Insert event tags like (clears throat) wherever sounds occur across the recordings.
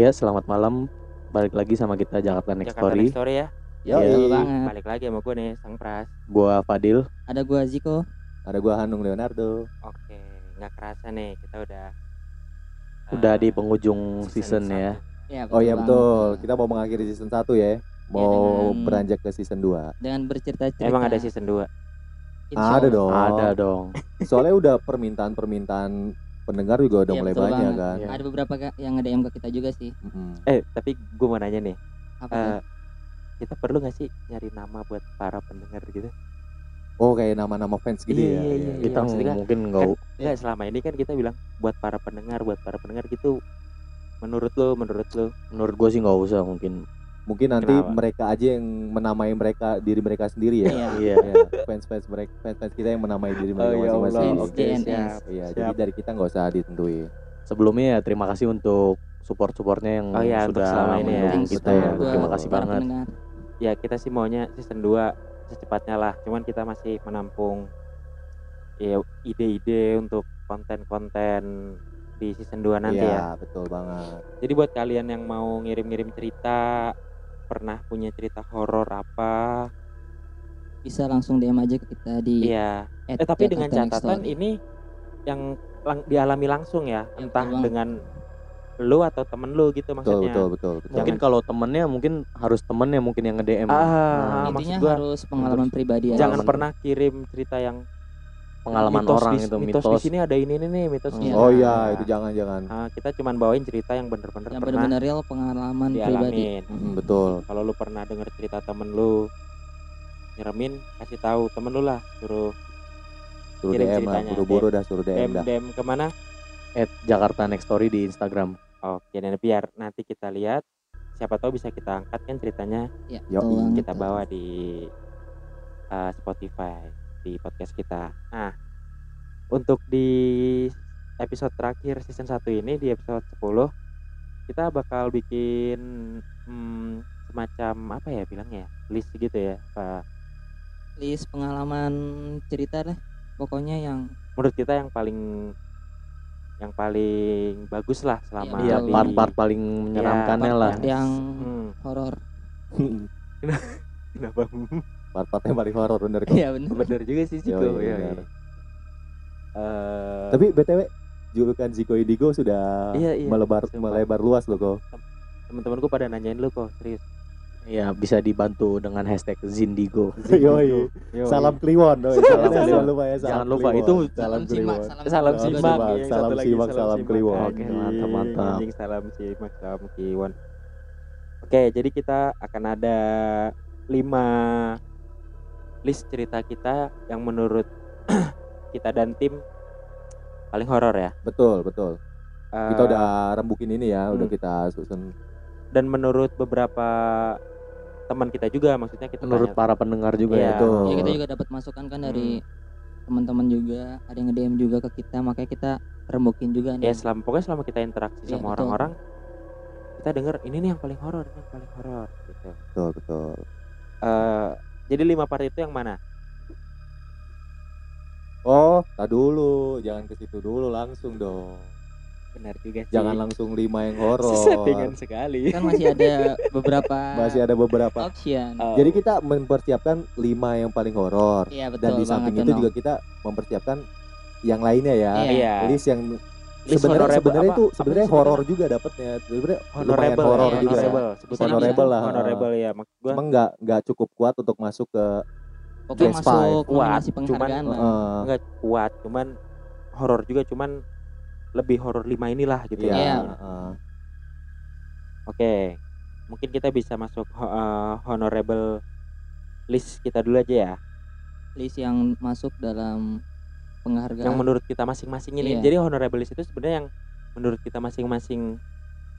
Ya, selamat malam. Balik lagi sama kita Jakarta Next Jakarta Story. Next Story ya. Iya. Betul banget. Balik lagi sama gue nih, Sang Pras. Gua Fadil. Ada gua Ziko. Ada gua Hanung Leonardo. Oke, nggak kerasa nih kita udah Udah eh, di penghujung season, ya. satu. Ya, Oh iya betul. Kita mau mengakhiri season 1 ya. Mau dengan- beranjak ke season 2. Dengan bercerita-cerita. Emang ada season 2 Insya Ada dong. Ada dong. Soalnya udah permintaan-permintaan pendengar juga udah Iya, mulai banyak banget. kan. Iya. Ada beberapa Kak, yang nge-DM ke kita juga sih. Mm-mm. Eh, tapi gue mau nanya nih. Apa eh, tuh? kita perlu gak sih nyari nama buat para pendengar gitu? Oh kayak nama-nama fans gitu Iya, ya. iya, Iya, iya. Kita maksudnya mungkin nggak Enggak, selama ini kan kita bilang buat para pendengar, buat para pendengar gitu. Menurut lo, menurut lo. menurut gua sih nggak usah mungkin. Mungkin nanti Kenapa? mereka aja yang menamai mereka diri mereka sendiri ya. Iya. Iya. Iya, fans-fans mereka fans-fans kita yang menamai diri mereka Oh, ya masing-masing. Fans Oke. Iya, jadi dari kita nggak usah ditentuin. Sebelumnya ya terima kasih untuk support-supportnya yang Oh iya, sudah selama ini ya. kita ya. Terima kasih para banget. pendengar. Ya, kita sih maunya season 2 secepatnya lah. Cuman kita masih menampung ya ide-ide untuk konten-konten di season 2 nanti ya. Iya, betul banget. Jadi buat kalian yang mau ngirim-ngirim cerita, pernah punya cerita horor apa? Bisa langsung DM aja ke kita di Iya. at Eh tapi dengan catatan Story. ini yang lang- dialami langsung ya, Ya, entah betul dengan lu atau temen lu gitu Betul, maksudnya. betul, betul, betul. Mungkin kalau temennya mungkin harus temennya mungkin yang nge-DM. Ah, Nah, Intinya gua harus pengalaman pribadi aja. Jangan pernah kirim cerita yang pengalaman mitos orang di, itu mitos, mitos. di sini ada ini ini nih mitos. Hmm. Oh iya, itu jangan-jangan. Nah, kita cuman bawain cerita yang bener-bener yang pernah benar-benar real pengalaman pribadi. dialamin. Mm, betul. Kalau lu pernah denger cerita temen lu nyeremin, kasih tahu temen lu lah, suruh Suruh Kirim DM lah, ceritanya. buru-buru dah suruh DM DM dah. DM ke mana? At Jakarta Next Story di Instagram. Oke, dan biar nanti kita lihat siapa tahu bisa kita angkat kan ceritanya Ya, banget. kita bawa di uh, Spotify di podcast kita. Nah, untuk di episode terakhir season 1 ini di episode 10 kita bakal bikin hmm, semacam apa ya bilangnya ya? List gitu ya. Apa list pengalaman cerita deh. Pokoknya yang menurut kita yang paling yang paling bagus lah selama Iya, betul. part-part paling menyeramkannya lah. part-part yang Hmm, horor. (laughs) kenapa? Part-part yang paling horor bener kok. Iya benar. Bener juga sih Ziko. Yoi, Iya, bener. iya. Eh, Tapi BTW julukan Ziko Indigo sudah Iya, iya, melebar sumpah. melebar luas loh kok. teman-temanku pada nanyain lu kok serius. Ya bisa dibantu dengan hashtag Zindigo. Yoi. Yo, Salam Kliwon, doi. Salam Jangan Kliwon. lupa ya, salam Jangan lupa, Kliwon. itu salam simak, Kliwon. salam, Salam Salam simak, salam simak, salam Kliwon. Oke, mantap, mantap. Salam simak, salam Kliwon. Oke, jadi kita akan ada lima list cerita kita yang menurut (clears throat) kita dan tim paling horor ya. Betul, betul. Eh, Kita udah rembukin ini ya, udah hmm. kita susun. dan menurut beberapa teman kita juga maksudnya kita Menurut tanya, para pendengar juga Iya. ya. Betul. Ya kita juga dapat masukan kan dari teman-teman juga, ada yang nge-DM juga ke kita, makanya kita rembukin juga ya nih. selama pokoknya selama kita interaksi Iya, sama betul. orang-orang kita denger ini nih yang paling horor ini yang paling horor gitu Betul, betul. Eh, jadi lima part itu yang mana Oh, tak dulu, jangan ke situ dulu langsung dong. benar juga sih Jangan langsung lima yang (laughs) horor. settingan sekali Kan masih ada beberapa (laughs) Masih ada beberapa. option. Oh, Jadi kita mempersiapkan lima yang paling horor. Iya betul Dan di samping itu juga kita mempersiapkan yang lainnya ya. Iya. List yang sebenarnya sebenarnya itu sebenarnya horor juga dapatnya. Sebenarnya honorable horor ya, juga. honorable sebutan Honorable lah. honorable ya maksud gua Cuma nggak nggak cukup kuat untuk masuk ke Pokoknya Best masuk Five. Kuat, nominasi penghargaan lah. eh, nggak kuat cuman horor juga cuman lebih horor lima inilah gitu. Iya. eh. Oke, mungkin kita bisa masuk eh, honorable list kita dulu aja ya, List yang masuk dalam penghargaan. yang menurut kita masing-masing ini. Iya. Jadi honorable list itu sebenarnya yang menurut kita masing-masing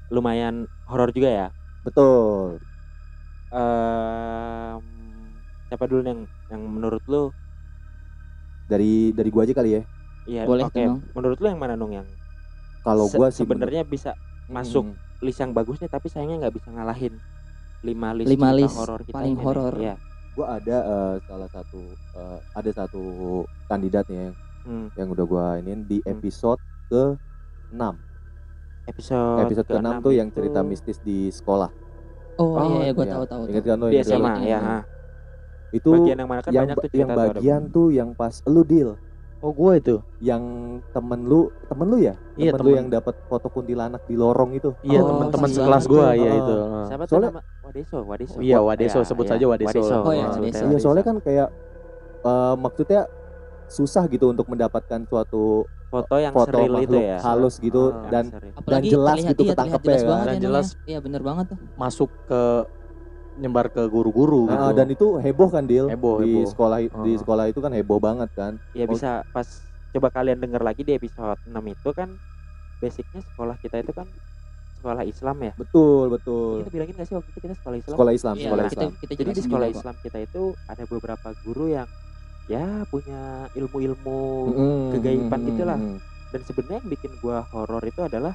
lumayan horor juga ya. Betul. Em, siapa dulu yang yang menurut lu? Dari dari gua aja kali ya. Iya, Boleh oke. Nong. Menurut lu yang mana nung yang Kalau se- gua sih sebenarnya bisa menurut- masuk Hmm. list yang bagusnya tapi sayangnya nggak bisa ngalahin lima list Lima list horor kita paling horor. Iya. gua ada eh, salah satu eh, ada satu kandidat nih yang, Hmm. yang udah gua ini di Hmm. episode ke 6 episode Episode ke-6 tuh yang cerita mistis di sekolah. Oh, Oh, iya, iya gue iya. tahu tahu. Ingat tahu. kan lo di yang SMA Iya, ya. iya. Itu Bagian yang mana kan yang banyak ba- tuh yang cerita tuh ada bagian tuh yang pas lu deal Oh gua itu. yang temen lu temen lu ya Iya, temen lu temen. yang dapat foto kuntilanak di lorong itu Iya Oh, teman-teman pas sekelas banget gua tuh. iya Oh. itu. Siapa tuh Soalnya- nama Wadeso, Wadeso. Iya, Wad- Wadeso, ya, sebut ya. saja Wadeso. Oh, iya, Wadeso. iya soalnya kan kayak eh, maksudnya susah gitu untuk mendapatkan suatu foto yang foto seril itu ya. halus gitu Ah. Yang dan seril. Apalagi jelas terlihat, gitu iya, ketangkep terlihat jelas ya kan? banget Dan ya, jelas. Iya, bener banget tuh. Masuk ke nyebar ke guru-guru Ah, gitu. dan itu heboh kan Dil Heboh, di heboh. sekolah di Ah. sekolah itu kan heboh banget kan Ya Oh. bisa pas coba kalian denger lagi di episode 6 itu kan basicnya sekolah kita itu kan sekolah Islam ya. betul betul Kita bilangin gak sih waktu itu kita sekolah Islam? sekolah Islam Iya, sekolah kita, Islam kita Jadi di sekolah juga. Islam kita itu ada beberapa guru yang ya punya ilmu-ilmu Mm, kegaiban mm, gitu lah. mm, dan sebenarnya yang bikin gua horor itu adalah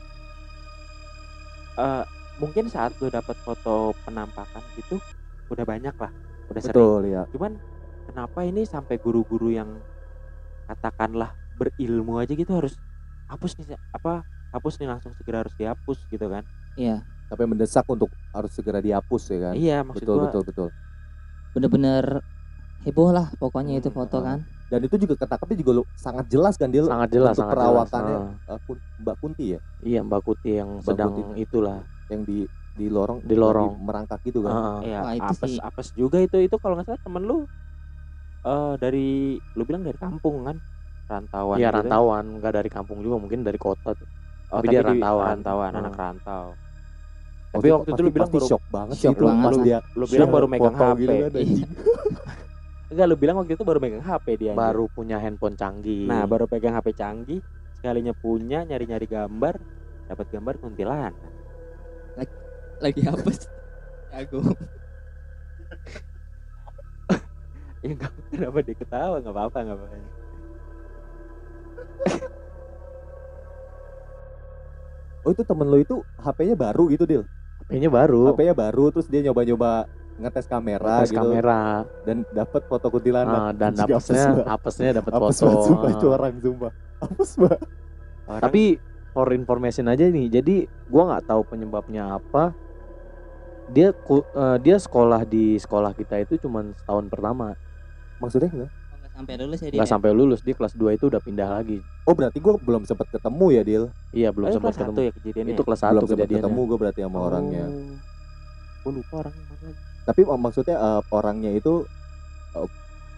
eh mungkin saat lu dapat foto penampakan gitu udah banyak lah, udah sering. betul ya Cuman kenapa ini sampai guru-guru yang katakanlah berilmu aja gitu harus hapus nih apa hapus nih langsung segera harus dihapus gitu kan? Iya, sampai mendesak untuk harus segera dihapus ya kan Iya maksud betul gua betul betul bener-bener heboh lah pokoknya itu foto kan. dan itu juga ketangkapnya juga lu sangat jelas kan Dil sangat jelas untuk sangat perawakannya jelas. Ah. eh, Mbak Kunti ya Iya Mbak Kuti yang Mbak sedang Kuti. itulah. yang di di lorong Di lorong. lagi merangkak gitu kan Ah, Iya, Wah, itu apes sih. apes juga itu itu kalau nggak salah temen lu eh dari lu bilang dari kampung kan rantauan Iya gitu. rantauan, nggak dari kampung juga mungkin dari kota. tuh. Oh, Tapi dia di- rantauan. rantauan Hmm. anak rantau Tapi waktu itu lu bilang pasti baru- shock banget Shock sih itu banget dia lu bilang baru megang HP gitu kan. Enggak lu bilang waktu itu baru megang HP dia. Baru punya handphone canggih. nah baru pegang HP canggih sekalinya punya nyari-nyari gambar dapat gambar kuntilanak Lagi hapus. (laughs) Aku. ya enggak kenapa dia ketawa nggak apa-apa nggak apa-apa oh itu temen lo itu HP-nya baru gitu Dil HP-nya baru. HP-nya baru terus dia nyoba-nyoba ngetes kamera tes gitu kamera dan dapat foto kuntilanak Ah, dan apesnya apesnya dapat Apes foto. banget, sumpah Ah. itu orang sumpah apes banget Orang- Tapi for information aja nih. Jadi gua nggak tahu penyebabnya apa. Dia ku- eh, dia sekolah di sekolah kita itu cuman setahun pertama. maksudnya enggak Oh, sampai lulus ya dia. nggak sampai lulus dia kelas 2 itu udah pindah lagi. oh berarti gue belum sempat ketemu ya Dil Iya belum Oh, itu sempat kelas satu ketemu. ya kejadiannya Itu kelas 1 belum sempat ketemu gue berarti sama orangnya gue lupa orangnya mana tapi oh, maksudnya eh, orangnya itu eh,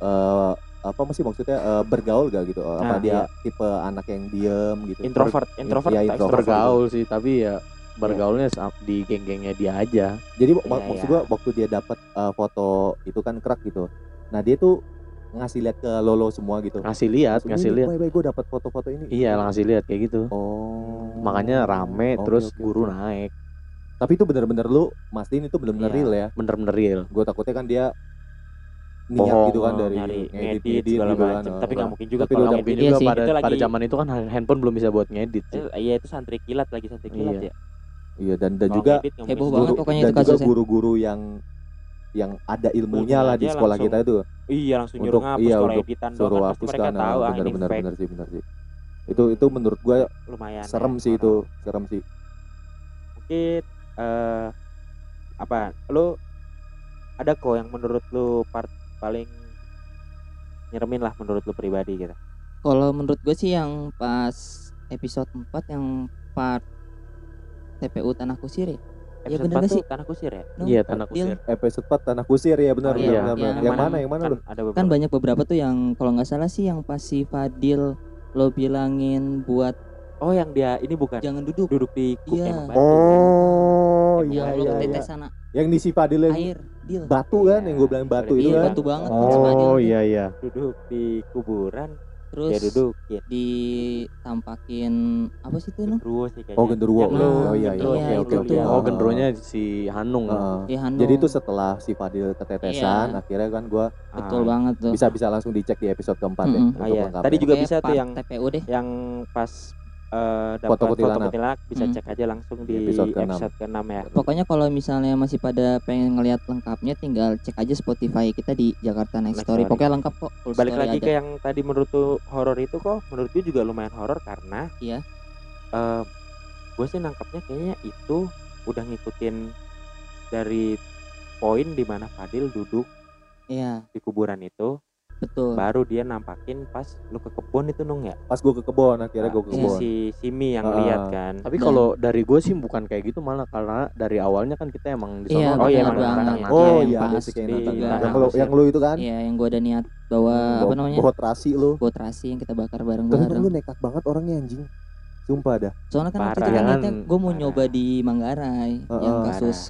eh, apa masih maksudnya eh, bergaul gak gitu Eh, apa Ah, dia iya. tipe anak yang diem gitu introvert introvert atau introvert. Bergaul sih tapi ya bergaulnya sa- di geng-gengnya dia aja. jadi mak- Iya, maksud iya. gua waktu dia dapat eh, foto itu kan kerak gitu nah dia tuh ngasih lihat ke Lolo semua gitu Ngasih lihat, ngasih lihat. Baik, gue dapat foto-foto ini. Iya ngasih lihat kayak gitu. Oh. Makanya rame Oke, terus guru oke. naik. Tapi itu bener-bener lu mastiin itu bener-bener Iya. real ya. Bener-bener real. Gue takutnya kan dia niat Bohong, gitu kan eh, dari nyari ngedit ngedit segala gitu kan. macam Oh, tapi nggak oh. mungkin juga Tapi kalau ngedit. Iya juga sih. pada Itu lagi- pada zaman itu kan handphone belum bisa buat ngedit sih. Eh, iya itu santri kilat lagi santri kilat Iya. ya Iya dan dan juga ngedit heboh banget pokoknya dan itu juga guru-guru yang yang ada ilmunya Ilmu lah di sekolah langsung kita itu iya langsung nyuruh Untuk- ngapus iya, kalau untuk editan doang suruh kan pasti hapus mereka kan tahu ah bener ini bener fake bener sih bener sih itu itu menurut gue lumayan serem ya, sih orang. itu serem sih mungkin eh apa lu ada kok yang menurut lu part paling nyeremin lah menurut lu pribadi gitu Kalau menurut gue sih yang pas episode 4 yang part TPU Tanah Kusir ya. Iya, episode bener 4 gak sih? tanah kusir ya No, Iya tanah Dil. kusir. episode 4 tanah kusir ya benar Oh, benar iya. benar, benar. Yang yang mana yang mana kan lu ada beberapa Kan banyak beberapa tuh yang kalau nggak salah sih yang pas si Fadil lo bilangin buat oh yang dia ini bukan jangan duduk. duduk di kuk Iya. emang batu. oh yang iya iya iya ketetes sana yang di si Fadil yang air, deal. batu kan Iya. yang gue bilang batu Iya, itu Iya, kan batu banget kan Oh iya iya. duduk di kuburan Terus dia dudukin ditampakin apa sih itu no? gendruwo sih kayaknya oh genderuwo Yang lu- oh iya iya gendruwo, Iya, oke yang oke oke tuh. Oh gendronya si Hanung. Heeh. Di Hanung. jadi itu setelah si Fadil ketetesan Iya. akhirnya kan gue betul Ah, banget tuh. bisa bisa langsung dicek di episode keempat ya Mm-mm. untuk Ah, iya. Tadi juga bisa tuh yang TPU deh. yang pas eh, dapat Foto kuntilanak bisa Hmm. cek aja langsung Di episode episode ke-enam. ke-6 ya. Pokoknya kalau misalnya masih pada pengen ngelihat lengkapnya tinggal cek aja Spotify kita di Jakarta Next Next Story. Story. Pokoknya lengkap kok. Full Balik story lagi ada. ke yang tadi menurut tuh horor itu kok menurut gue juga lumayan horor karena Iya. eh, gue sih nangkapnya kayaknya itu udah ngikutin dari poin di mana Fadil duduk Iya, di kuburan itu betul. baru dia nampakin pas lu ke kebun itu nung ya Pas gue ke kebon akhirnya gue ke Si- kebon. si Simi yang Ah. lihat kan Tapi kalau dari gue sih bukan kayak gitu malah karena dari awalnya kan kita emang di Iya, sono Oh, iya, emang tantangan. Oh yang iya ada pas sih kayak Nathan. juga. Yang lu yang lu itu kan? Iya, yang gue ada niat bawa apa Bawa- namanya? bawa terasi lu. Buat rasi yang kita bakar bareng-bareng. lu nekat banget orangnya anjing. Sumpah dah. Soalnya kan waktu itu kan gue mau nyoba di Manggarai yang Heeh. kasus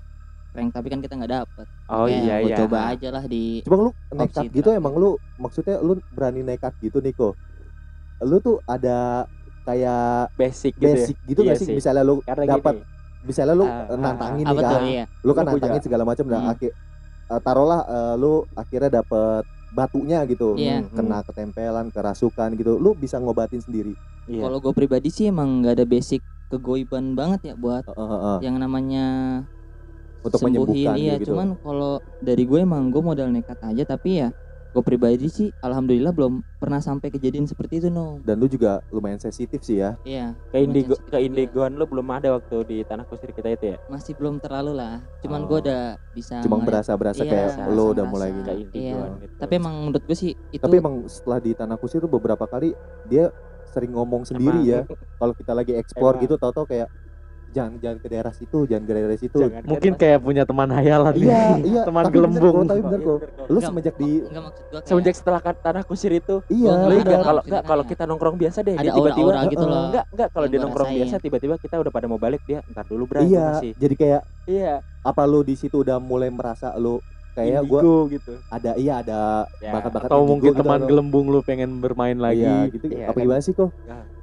prank tapi kan kita nggak dapet. oh Ya, iya gua iya coba aja lah di Cuma lu nekat gitu emang lu maksudnya lu berani nekat gitu Niko. Lu tuh ada kayak basic gitu basic gitu Iya gak sih? sih. Misalnya lu ya karena dapat gini misalnya lu eh, nantangin apa nih kan. iya. Lu kan Lu nantangin segala macam dan Hmm. akhir eh, taruhlah eh, lu akhirnya dapet batunya gitu. Iya. Hmm, Kena ketempelan, kerasukan gitu. Lu bisa ngobatin sendiri. iya. Kalau gue pribadi sih emang nggak ada basic kegoiban banget ya buat Heeh, heeh. yang namanya Untuk sembuhin menyembuhkan iya gitu. cuman kalau dari gue emang gue modal nekat aja tapi ya gue pribadi sih alhamdulillah belum pernah sampai kejadian seperti itu no Dan lu juga lumayan sensitif sih ya. iya ke indigo ke indigoan lu belum ada waktu di tanah kusir kita itu ya masih belum terlalu lah cuman Oh. gue udah bisa Cuma ngeliat- berasa-berasa Iya, kayak berasa- lu udah berasa. mulai ke gini. indigoan gitu tapi emang menurut gue sih itu Tapi emang setelah di tanah kusir tuh beberapa kali dia sering ngomong sendiri ya. Kalau kita lagi explore Emang. gitu tahu-tahu kayak jangan jangan ke daerah situ, jangan ke daerah situ. Jangan Mungkin kan, kayak punya teman hayalan. Iya, (laughs) iya. Teman tapi bener gelembung. kok, tapi bener Iya, kok. bener kok. Lu Enggak, semenjak di enggak maksud gue semenjak setelah kan tanah kusir itu iya, kalau enggak kalau kita nongkrong biasa deh dia ada tiba-tiba gitu loh enggak enggak kalau dia nongkrong biasa tiba-tiba kita udah pada mau balik dia ntar dulu bro iya. masih Jadi kayak iya apa lu di situ udah mulai merasa lu kayak gua indigo gitu ada iya ada Ya. bakat-bakat Atau mungkin gitu, teman gelembung lu pengen bermain lagi. Iya, gitu. Iya, apa kan. gimana sih kok? Mak-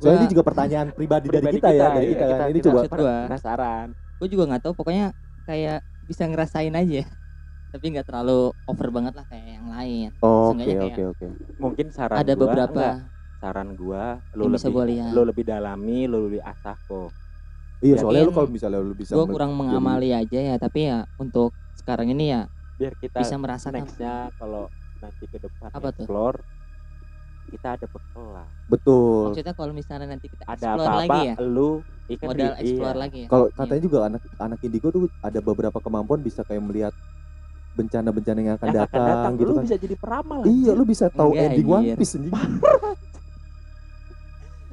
Soalnya gua- ini juga pertanyaan pribadi, dari Pribadi kita, ya, dari iya, kita, kan. Ini kita coba Maksud gua. penasaran gue juga nggak tahu pokoknya kayak bisa ngerasain aja tapi nggak terlalu over banget lah kayak yang lain Oh, Oke, oke, oke. mungkin saran ada gua, beberapa enggak, saran gua lu bisa lebih gue lihat lu lebih dalami lu lebih asah kok Iya, Ya, soalnya lu kalau misalnya lu bisa gue mel- kurang mengamali aja ya tapi ya untuk sekarang ini ya biar kita bisa merasakan nextnya kalau nanti ke depan Apa tuh? Kita ada bekal lah betul. maksudnya kalau misalnya nanti kita ada explore apa-apa lagi ya lu ikan modal di- explore iya. lagi ya Kalau Iya. katanya juga anak anak indigo tuh ada beberapa kemampuan bisa kayak melihat bencana-bencana yang akan yang akan datang, datang gitu lu kan. bisa jadi peramal Iya, lu bisa tahu Enggak, ending One anjir. Piece anjing. (laughs)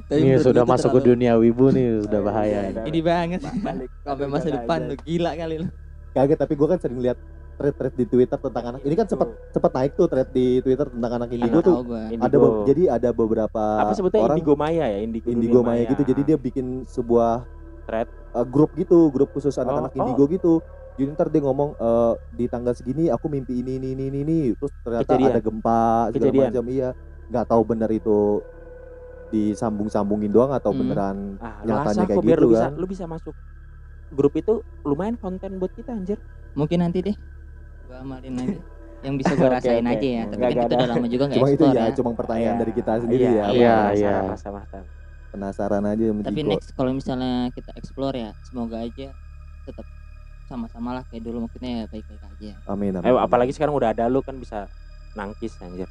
Tapi Ini sudah tuh masuk ke dunia wibu nih, sudah Iya, bahaya. iya, ini. iya. ini banget Balik sampai ke masa depan lu gila kali lu Kaget tapi gua kan sering lihat thread-thread di Twitter tentang anak. Ini kan sempat sempat naik tuh thread di Twitter tentang anak indigo tuh. Indigo. Ada be- jadi ada beberapa apa sebetulnya orang indigo maya ya indigo, indigo dunia maya gitu. Jadi dia bikin sebuah Thread. uh, grup gitu, grup khusus anak-anak oh. indigo gitu. Jadi ntar dia ngomong eh, di tanggal segini aku mimpi ini ini ini ini, ini. terus ternyata Kejadian. ada gempa segala Kejadian. macam iya. nggak tahu benar itu disambung-sambungin doang atau Hmm. beneran ah, nyatanya kayak biar lu gitu bisa kan. lu bisa masuk grup itu lumayan konten buat kita anjir mungkin nanti deh gua amalin aja yang bisa gua (laughs) Oke, rasain oke. aja ya tapi kan kita ada. udah lama juga nggak cuma itu ya, ya cuma pertanyaan Iya. dari kita sendiri Iya, ya. iya, penasaran, iya. masa-masa. Penasaran aja tapi Jiko. next kalau misalnya kita explore ya semoga aja tetap sama-sama lah kayak dulu maksudnya ya baik-baik aja Amin, amin. Eh, amin. apalagi sekarang udah ada lu kan bisa nangkis anjir.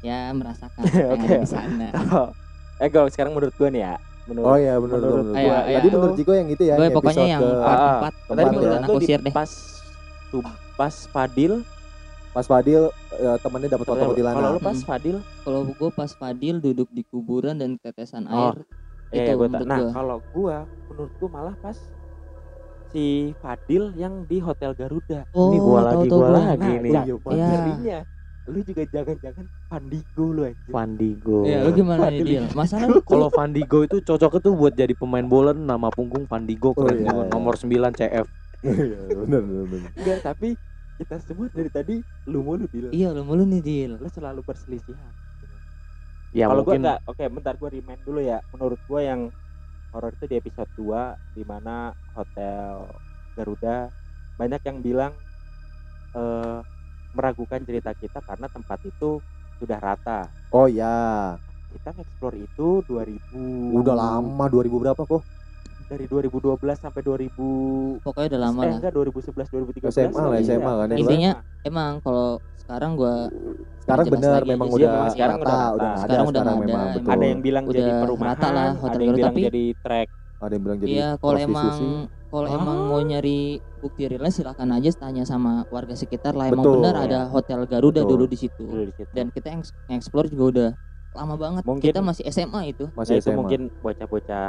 ya merasakan (laughs) yang Oke. ada di sana (laughs) eh gue sekarang menurut gua nih ya. Menurut Oh iya benar menurut benar. Ayo, gua. ayo. Tadi menurut Jiko yang itu ya. gue pokoknya yang ke- part Ah, empat tadi menurut kusir deh pas pas Fadil Pas Fadil eh, temannya dapat foto kalau kuntilanak. lu pas Mm. Fadil kalau gue pas Fadil duduk di kuburan dan tetesan Oh, air Iya, itu gua menurut nah, kalau gua menurut gua malah pas si Fadil yang di Hotel Garuda. oh Ini gua lagi, gua gua. lagi nah, nih. nah, Iya, Iya. ngerinya lu juga jangan-jangan Pandigo lu anjir. Vandigo. ya lu gimana nih. Dil masalah (laughs) lu Kalau Vandigo itu cocoknya tuh buat jadi pemain bola nama punggung Vandigo Oh, keren iya, juga. iya. Nomor 9 CF. (laughs) Iya, benar benar benar. Enggak, tapi kita semua dari tadi lu mulu Dil. iya lu mulu nih Dil Lu selalu berselisihan. Ya Kalau gua mungkin enggak, oke bentar gua remind dulu ya. Menurut gua yang horor itu di episode 2 di mana hotel Garuda banyak yang bilang eh meragukan cerita kita karena tempat itu sudah rata. Oh ya, Kita nge-explore itu 2000 udah lama 2000 berapa kok? Dari 2012 sampai 2000 pokoknya udah lama eh lah enggak 2011 2013 SMA lah, iya. SMA kan ya. Intinya, emang kalau sekarang gua Sekarang benar lagi memang sih, udah memang sekarang rata, udah rata. udah nggak ada Sekarang udah sekarang ada, memang emang. betul. ada yang bilang Udah jadi rata perumahan lah Hotel ada yang bilang tapi- jadi trek Ada yang bilang jadi Iya, kalau emang kalau Ah. emang mau nyari bukti realnya silakan aja tanya sama warga sekitar lah. Emang Betul. benar ada hotel Garuda Betul. dulu di situ. Dan kita yang explore juga udah lama banget. Mungkin- kita masih SMA itu. Nah, masih itu SMA. mungkin bocah-bocah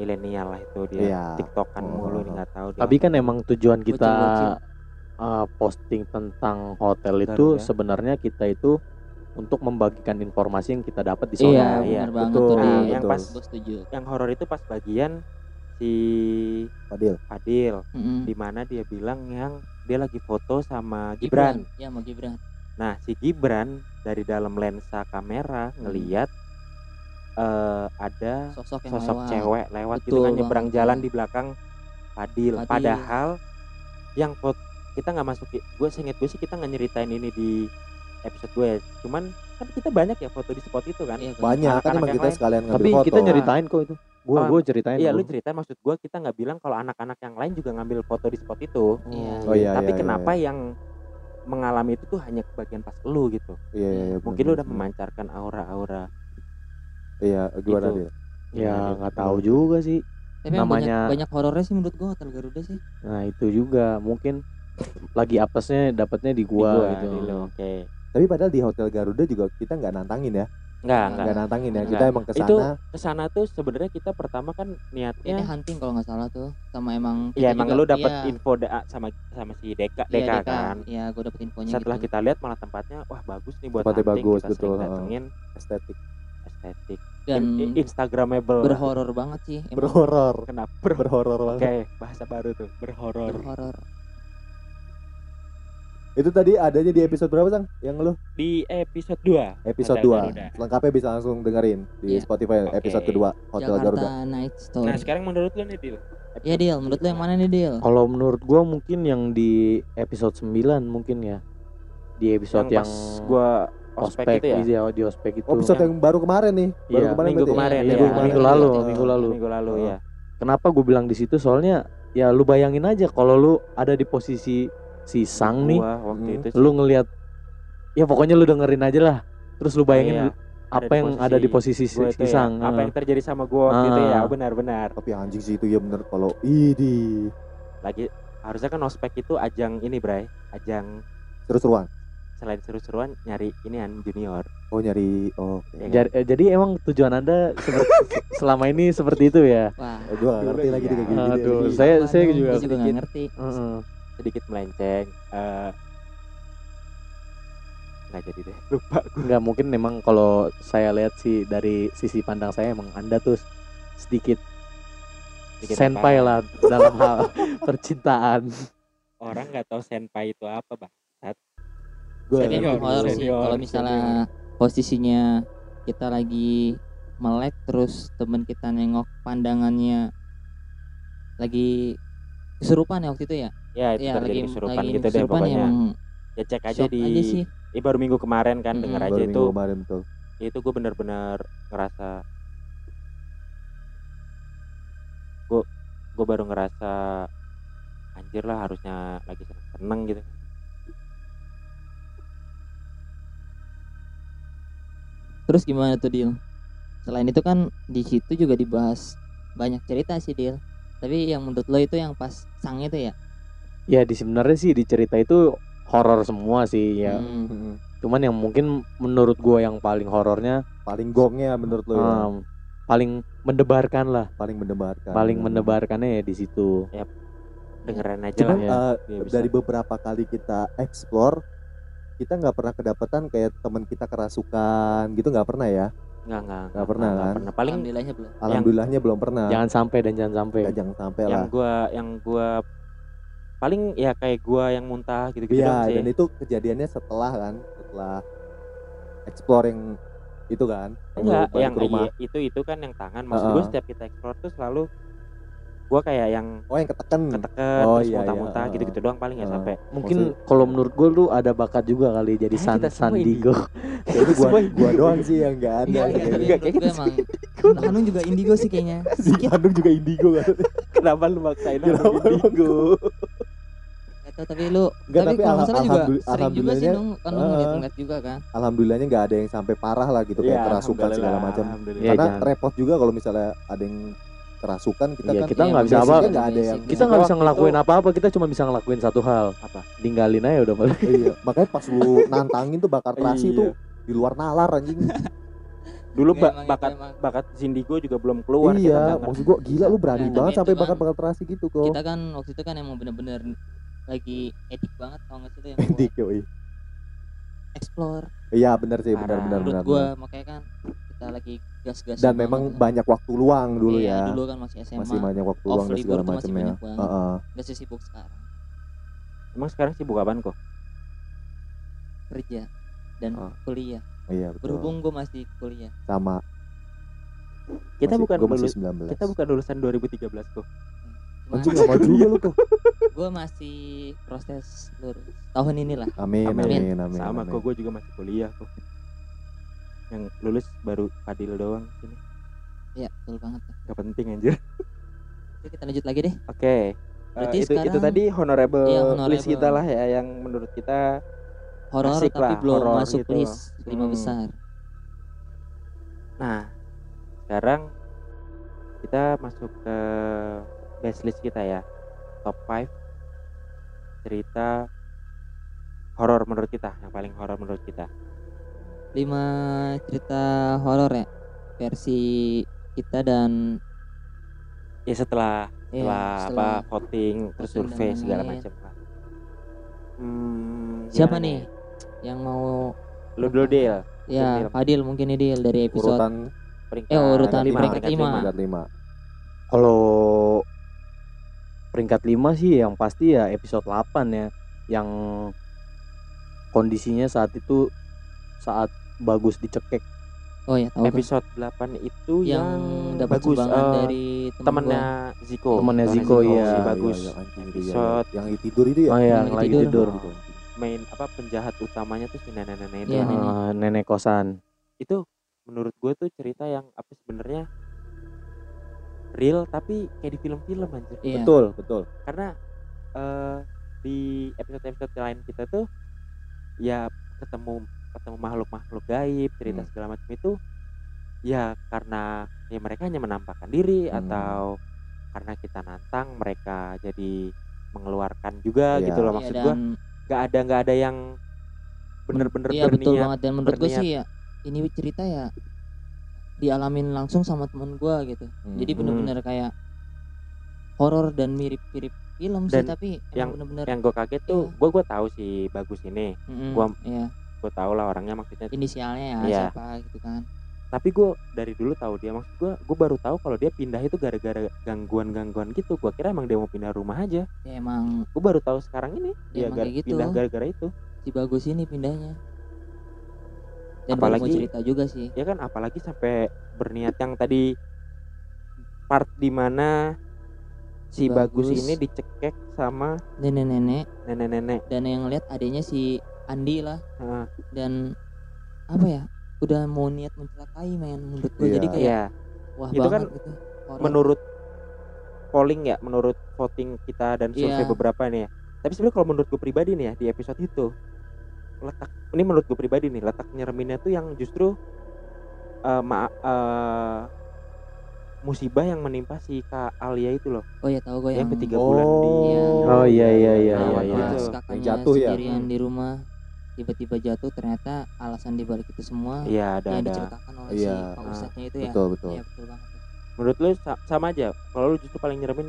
milenial lah itu dia Iya. tiktokan Oh. mulu nggak tahu dia. Tapi kan emang tujuan kita Bocil-bocil. uh, posting tentang hotel itu Garuda. sebenarnya kita itu untuk membagikan informasi yang kita dapat di Iya, sana. iya, benar banget betul. tuh. Nah, Dil. yang betul. pas setuju. yang horor itu pas bagian si Fadil. Fadil Mm-mm. di mana dia bilang yang dia lagi foto sama Gibran. Ya, sama Gibran. Nah, si Gibran dari dalam lensa kamera ngeliat eh, ada Sosok yang sosok lewat. cewek lewat gitu Betul kan nyebrang banget, jalan iya. di belakang Fadil. Fadil. Padahal yang foto kita nggak masuk gue seinget gue sih kita nggak nyeritain ini di episode gue ya. Cuman kan kita banyak ya foto di spot itu kan. Iya, kan? Banyak kan Anak-anak emang yang kita lain. sekalian ngambil Tapi foto. kita nyeritain kok itu. Gua Oh, gua ceritain. Iya, lu ceritain maksud gue kita nggak bilang kalau anak-anak yang lain juga ngambil foto di spot itu. Iya. Oh iya, Tapi iya, kenapa iya. yang mengalami itu tuh hanya bagian pas lu gitu. Iya, iya, iya, Mungkin bener, lu udah bener. memancarkan aura-aura. Iya, gimana Gitu. Dil? Ya Gimana, nggak Dil? tahu juga sih. Tapi namanya- banyak, banyak horornya sih menurut gua hotel Garuda sih. Nah itu juga mungkin lagi apesnya dapatnya di Di gua, gua, gitu. Oke. Tapi padahal di Hotel Garuda juga kita nggak nantangin ya. Enggak, enggak. Nggak nantangin ya. Kita Enggak. emang ke Itu sana. ke sana tuh sebenarnya kita pertama kan Ini niatnya hunting kalau nggak salah tuh sama emang ya kita emang juga- lu dapat iya, info da- sama sama si Deka, iya, Deka, kan. Iya, gua dapet infonya Setelah gitu. kita lihat malah tempatnya wah bagus nih buat Tempatnya hunting, bagus, kita betul, datengin estetik. estetik dan In- instagramable berhoror banget sih. Emang Berhoror. kenapa ber Berhoror oke banget. bahasa baru tuh berhoror berhoror. Itu tadi adanya di episode berapa, Sang? Yang lu? di episode 2 Episode Hotel 2. Garuda. Lengkapnya bisa langsung dengerin di Iya. Spotify Oke. episode kedua Hotel Jakarta Garuda. Night Story. nah sekarang menurut lu nih Dil Iya Dil, menurut lu yang mana nih Dil? Kalau menurut gua mungkin yang di episode 9 mungkin ya. Di episode yang, yang, pas gua ospek, ospek itu ya iya, di ospek itu. Oh, episode yang baru kemarin nih. Baru Iya, kemarin minggu berarti. kemarin Iya, ya. minggu, minggu lalu, Iya. minggu lalu. minggu lalu Oh. ya Kenapa gue bilang di situ? Soalnya ya lu bayangin aja kalau lu ada di posisi si Sang nih, waktu Hmm. itu lu ngelihat ya pokoknya lu dengerin aja lah. Terus lu bayangin Iya, apa yang ada di posisi si, si itu ya, Sang. apa yang terjadi sama gua waktu itu ya Ah. benar-benar Tapi anjing sih itu ya bener kalau idi lagi harusnya kan ospek itu ajang ini Bray ajang seru-seruan. Selain seru-seruan nyari ini an junior Oh nyari oh, oke. Ya kan? jadi, eh, jadi emang tujuan anda seperti, (laughs) selama ini seperti itu ya? Wah, Eh, gua gak ngerti lagi kayak gini. Aduh, saya sama saya juga sedikit. ngerti. Heeh. sedikit melenceng eh nggak jadi deh lupa gua nggak mungkin memang kalau saya lihat sih dari sisi pandang saya emang anda tuh sedikit Sedikit senpai apa? lah dalam hal (laughs) percintaan. orang nggak tahu senpai itu apa bang Gua Tapi Senior, sih senior, kalau misalnya posisinya kita lagi melek terus temen kita nengok pandangannya lagi kesurupan ya waktu itu ya? ya itu Iya, terjadi lagi kesurupan lagi gitu deh ya pokoknya emang ya cek aja di aja sih. eh, baru minggu kemarin kan Mm-mm. denger baru aja itu kemarin tuh. itu gue bener-bener ngerasa gue gue baru ngerasa anjir lah harusnya lagi seneng-seneng gitu Terus gimana tuh Dil? Selain itu kan di situ juga dibahas banyak cerita sih Dil. Tapi yang menurut lo itu yang pas sang itu ya? Ya di sebenarnya sih di cerita itu horor semua sih ya. Hmm. Mm-mm. Cuman yang mungkin menurut gua yang paling horornya Paling gongnya menurut lo ya. em, paling mendebarkan lah, Paling mendebarkan. paling mendebarkannya ya di situ. dengerin aja Cuman lah ya. Dia bisa. dari beberapa kali kita explore kita nggak pernah kedapatan kayak teman kita kerasukan gitu nggak pernah ya nggak nggak Nggak pernah, kan? pernah paling Alhamdulillahnya belum. alhamdulillahnya belum pernah Jangan sampai dan jangan sampai. Ya, jangan sampai yang lah gua yang gua paling ya kayak gua yang muntah gitu-gitu iya doang sih dan itu kejadiannya setelah kan setelah explore yang itu kan yang enggak yang ke rumah iya, itu itu kan yang tangan maksud Heeh. gua setiap kita explore tuh selalu gua kayak yang oh yang keteken keteken Oh, terus iya, iya, muntah-muntah heeh. gitu-gitu doang paling nggak Heeh. sampai Mungkin Maksud- kalau menurut gua lu ada bakat juga kali jadi (laughs) Kayaknya san sandigo. jadi gua gua doang sih yang nggak ada Iya, gitu. iya, tapi Enggak, menurut gue emang Hanung juga indigo sih kayaknya. (laughs) si Bandung juga indigo kan (laughs) kenapa lu maksain aku indigo Gak tapi lu Enggak, tapi tapi kalau nggak juga alhamdulillah- sering juga sih alhamdulillahnya, dong kan lu eh, ngeliat-ngeliat juga kan. alhamdulillahnya nggak ada yang sampai parah lah gitu kayak Iya, kerasukan segala macam. Iya, karena jangan. repot juga kalau misalnya ada yang kerasukan kita Iya, kan kita Iya, nggak bisa apa- kan, nggak ada yang kita nggak bisa ngelakuin apa-apa kita cuma bisa ngelakuin satu hal Apa? tinggalin aja udah balik iya makanya pas lu nantangin tuh bakar terasi Iya. tuh di luar nalar anjing (laughs) Dulu ba- bakat emang. bakat Zindigo juga belum keluar iya nggak maksud gua gila lu berani Nah, banget sampai kan- bakar bakar terasi gitu kok kita kan waktu itu kan emang bener-bener lagi edik banget tau gak sih itu yang Dik, yoi. explore iya benar sih benar Parah. benar menurut benar gua makanya kan kita lagi gas-gas dan memang banyak waktu luang dulu iya, ya dulu kan masih SMA masih banyak waktu luang dan segala tuh masih macam ya banyak banget. Heeh. gak sesibuk sekarang Emang sekarang sibuk apaan kok? kerja dan Oh. kuliah iya betul berhubung gua masih kuliah sama Kita Masih- bukan lulus, 19 kita bukan lulusan 2013 kok. anjing lama juga lu kok (laughs) gue masih proses lulus tahun inilah amin Amin. amin amin, Sama amin. kok gue juga masih kuliah kok. Yang lulus baru Fadil doang sini. ya betul banget Gak penting anjir. Oke, kita lanjut lagi deh Oke. Berarti Eh, itu itu sekarang- tadi honorable, Iya, list honorable. kita lah ya yang menurut kita horor tapi lah, belum horor masuk gitu. list lima Hmm. besar Nah, sekarang kita masuk ke best list kita ya. Top 5 cerita horor menurut kita, yang paling horor menurut kita. Lima cerita horor ya versi kita dan Ya setelah ya, setelah, apa voting, terus survei segala lain-lain. macam lah. Hmm, siapa gimana nih yang mau Lu dulu Del. ya. Fadil mungkin nih Dil dari episode urutan Peringkat Eh, urutan lima, peringkat lima. peringkat lima Kalau peringkat 5 sih yang pasti ya episode 8 ya yang kondisinya saat itu saat bagus dicekek oh ya tahu. Episode 8 itu yang yang, dapat bagus eh, dari temen temennya Ziko. Temennya Ziko, iya. si Iya, bagus. iya, yang anjing itu ya, Episode yang tidur itu ya oh ya Yang yang lagi tidur. tidur, Gitu. main apa penjahat utamanya tuh si nenek-nenek itu. Iya, nenek. Eh, nenek kosan Itu menurut gue tuh cerita yang apa sebenarnya real tapi kayak di film-film anjir. Iya. betul betul Karena eh di episode-episode lain kita tuh ya ketemu ketemu makhluk-makhluk gaib, cerita Hmm. segala macam itu ya karena ya mereka hanya menampakkan diri Hmm. atau karena kita nantang mereka jadi mengeluarkan juga Iya. gitu loh Iya, maksud dan gua nggak ada nggak ada yang bener-bener iya betul berniat banget dan menurut gue sih ya ini cerita ya dialamin langsung sama temen gua gitu jadi Hmm. bener-bener kayak horor dan mirip-mirip film sih Dan tapi yang- bener-bener yang gue kaget tuh Iya. gue gue tahu si bagus ini Mm-mm, gua- iya gue tahu lah orangnya maksudnya inisialnya ya Iya. siapa gitu kan. Tapi gue dari dulu tahu dia maksud gue gue baru tahu kalau dia pindah itu gara-gara gangguan-gangguan gitu. Gue kira emang dia mau pindah rumah aja. Ya emang gue baru tahu sekarang ini Ya, dia emang gar- kayak gitu. pindah gara-gara itu. Si bagus ini pindahnya. Dan Apalagi- cerita juga sih. ya kan apalagi sampai berniat yang tadi part di mana si bagus, Bagus. ini dicekek sama nenek-nenek. nenek-nenek. Dan yang lihat adanya si Andi lah Heeh. dan apa ya udah mau niat mencelakai men menurut gue Iya. jadi kayak Iya, wah Itu banget kan gitu Horor. menurut polling ya menurut voting kita dan survei Iya. beberapa nih ya tapi sebenarnya kalau menurut gue pribadi nih ya di episode itu letak ini menurut gue pribadi nih letak nyereminnya tuh yang justru eh ma eh, musibah yang menimpa si Kak Alia itu loh oh ya tahu gue yang yang ketiga bulan di Iya. Oh, iya, iya, iya, Nah, iya, pas iya. kakaknya Yang jatuh ya? sendirian Hmm. di rumah tiba-tiba jatuh ternyata alasan dibalik itu semua iya ada yang ada. diceritakan oleh Iya. si Pak Ah, Ustadznya itu ya. betul betul. Iya betul banget menurut lu sa- sama aja? Kalau lu justru paling nyeremin?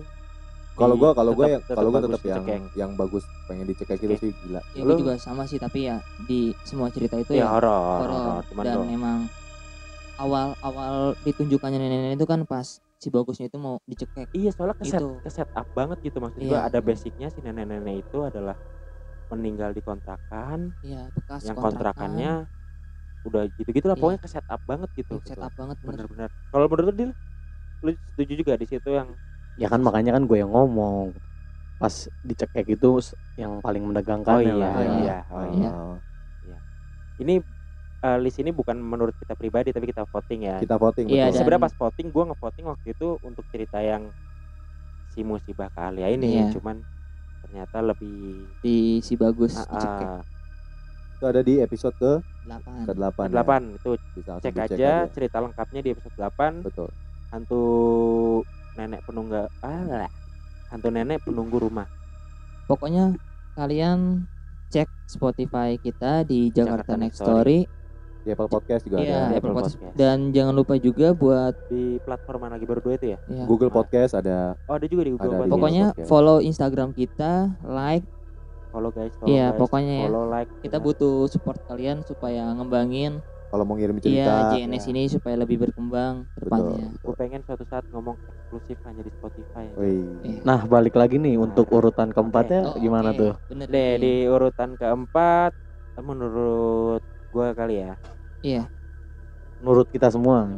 Kalau gua kalau gua kalau gua tetap yang dicekek. yang bagus pengen dicekek itu sih gila. Ya Lu- gue juga sama sih tapi ya di semua cerita itu ya ya horor horor. dan tuh memang awal awal ditunjukkannya nenek-nenek itu kan pas si bagusnya itu mau dicekek. Iya soalnya keset Gitu. keset up banget gitu maksud Iya. gua ada basicnya si nenek-nenek itu adalah meninggal di kontrakan ya bekas yang kontrakan, kontrakannya udah gitu-gitu lah Iya. pokoknya keset up banget gitu. set gitu. up banget bener Bener-bener. Kalau menurut lu Dil, lu setuju juga di situ yang ya kan makanya kan gue yang ngomong pas dicekek itu yang paling menegangkan oh ya iya, lah. oh iya. iya, oh iya. Oh, Ini eh, list ini bukan menurut kita pribadi tapi kita voting ya. kita voting Iya, betul. dan- Sebenarnya pas voting gua ngevoting waktu itu untuk cerita yang si musibah kali ini, Iya. cuman ternyata lebih di si bagus dicekek ah, itu ada di episode ke delapan. ke 8 delapan itu bisa cek dicek aja cerita lengkapnya di episode 8 betul. Hantu nenek penunggu ah hantu nenek penunggu rumah. Pokoknya kalian cek Spotify kita di Jakarta, Jakarta Next Next Story. Di Apple Podcast juga Iya, ada. Di Apple Podcast. Podcast. Dan jangan lupa juga buat di platform mana lagi baru dua itu ya ya, Google Podcast ada. oh ada juga di Google Ada di Podcast. pokoknya Podcast. follow Instagram kita, like. follow guys follow Iya, guys, pokoknya ya. follow like Kita ya. butuh support kalian supaya ngembangin Kalau mau ngirim iya cerita, JNS ini supaya lebih berkembang ke depannya. gue pengen suatu saat ngomong eksklusif hanya di Spotify Wih. Eh, Nah balik lagi nih untuk urutan keempatnya oh, gimana oke. tuh? Bener deh di urutan keempat menurut gua kali ya Iya, Menurut kita semua.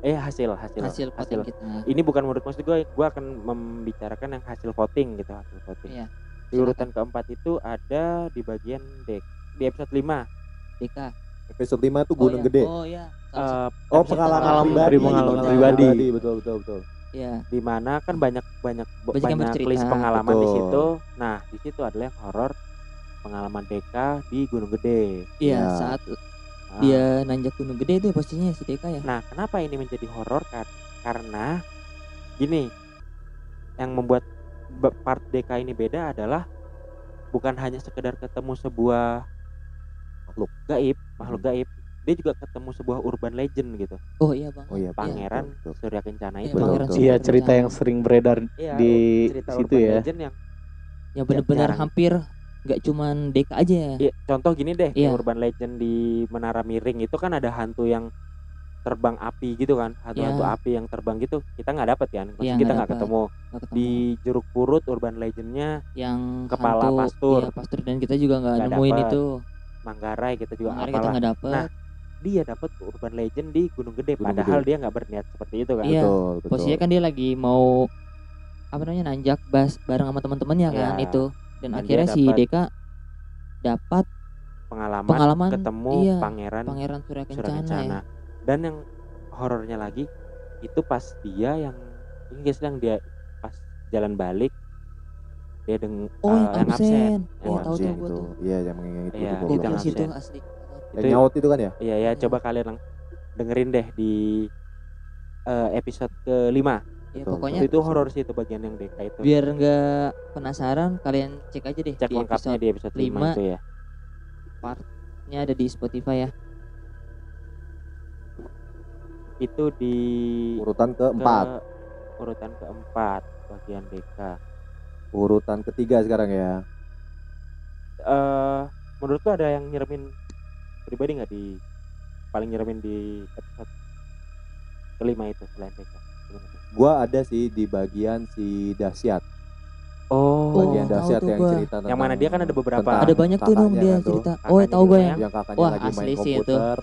eh hasil hasil hasil voting kita. ini bukan menurut maksud gue gue akan membicarakan yang hasil voting gitu hasil voting Iya. di urutan keempat itu ada di bagian dek di episode 5 Dika. Episode 5 tuh Gunung oh, Gede. iya. Oh iya. Eh, Oh, pengalaman, pengalaman pribadi. pri- pengalaman pribadi. betul betul betul. satu. Iya. di mana kan banyak banyak Banyak banyak list pengalaman di Betul. situ nah di situ adalah yang horor pengalaman Deka di Gunung Gede Iya, Ya. saat Nah, dia nanjak gunung gede itu posisinya si Deka ya. Nah, kenapa ini menjadi horor kan? Karena gini, yang membuat part DK ini beda adalah bukan hanya sekedar ketemu sebuah Makhluk. gaib, makhluk Hmm. gaib. Dia juga ketemu sebuah urban legend gitu. Oh iya, Bang. Oh iya, Pangeran betul. Surya Kencana Iya, itu. Iya cerita Kencana. yang sering beredar Iya, di cerita situ urban ya. legend yang yang benar-benar hampir nggak cuman Deka aja ya. Iya, contoh gini deh, Iya. kayak urban legend di Menara Miring itu kan ada hantu yang terbang api gitu kan, hantu-hantu Iya. api yang terbang gitu. Kita nggak dapet kan, maksudnya Iya, kita nggak ketemu. Ketemu. Di Jeruk Purut urban legendnya yang kepala hantu, pastur. Iya, pastur dan kita juga nggak nemuin dapet. itu. Manggarai kita juga Makanya kita dapet. Nah, dia dapat urban legend di Gunung Gede Gunung padahal Gede. dia nggak berniat seperti itu kan. Iya. Betul, betul. posisinya kan dia lagi mau apa namanya nanjak bas bareng sama teman-temannya kan Iya. itu. Dan, Dan akhirnya si dapat- Deka dapat Pengalaman, pengalaman ketemu iya, pangeran Pangeran Surya Surya Kencana, ya. Dan yang horornya lagi itu pas dia yang ini guys yang dia pas jalan balik dia deng Oh, eh, yang absen. Yang Oh, tahu Anjing tuh gua itu. tuh. Iya, yang yang itu. Iya, yang itu absen. asli. Yang Itu- nyaut itu kan ya? Iya ya, coba kalian dengerin deh di eh, episode kelima. Ya Betul, pokoknya itu horor sih itu bagian yang DK itu. biar nggak penasaran kalian cek aja deh Cek di lengkapnya episode di episode 5 lima. itu ya. nya ada di Spotify ya. Itu di Urutan ke- keempat, urutan keempat bagian DK. urutan ketiga sekarang ya. Eh menurut lu ada yang nyeremin pribadi nggak di paling nyeremin di episode kelima itu selain DK? Gua ada sih di bagian si dahsyat, Oh, bagian dahsyat yang gua. cerita tentang Yang mana dia kan ada beberapa. Ada banyak tuh kakaknya dia kan tuh. cerita. Oh, Kakaknya tahu gue yang yang kakaknya Wah, lagi main asli sih itu. komputer,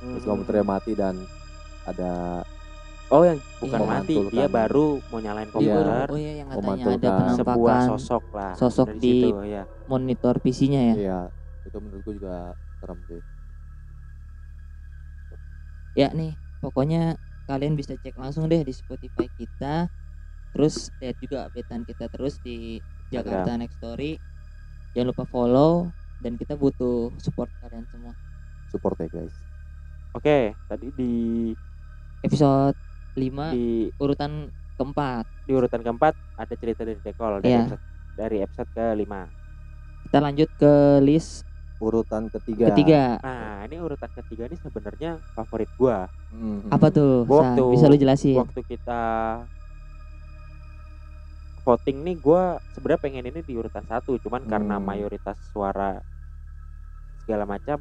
Hmm. terus komputernya mati dan ada Oh yang bukan Iya. mati, dia baru mau nyalain Iya. komputer. oh iya yang katanya ada Sebuah penampakan sosok lah. sosok dari di- situ, ya. monitor PC-nya ya. Iya, itu menurutku juga serem sih. Ya nih, pokoknya kalian bisa cek langsung deh di Spotify kita. Terus lihat juga updatean kita terus di Jakarta Next Story. Jangan lupa follow dan kita butuh support kalian semua. Support ya guys. Oke, tadi di Episode 5 di urutan keempat. di urutan keempat ada cerita dari Dekol dari Iya. episode dari episode kelima. Kita lanjut ke list Urutan ketiga. ketiga. Nah, ini urutan ketiga ini sebenarnya favorit gua. Hmm. Apa tuh? Sa? Waktu- bisa lu jelasin? Waktu kita voting nih gua sebenarnya pengen ini di urutan satu, cuman karena Hmm. mayoritas suara segala macam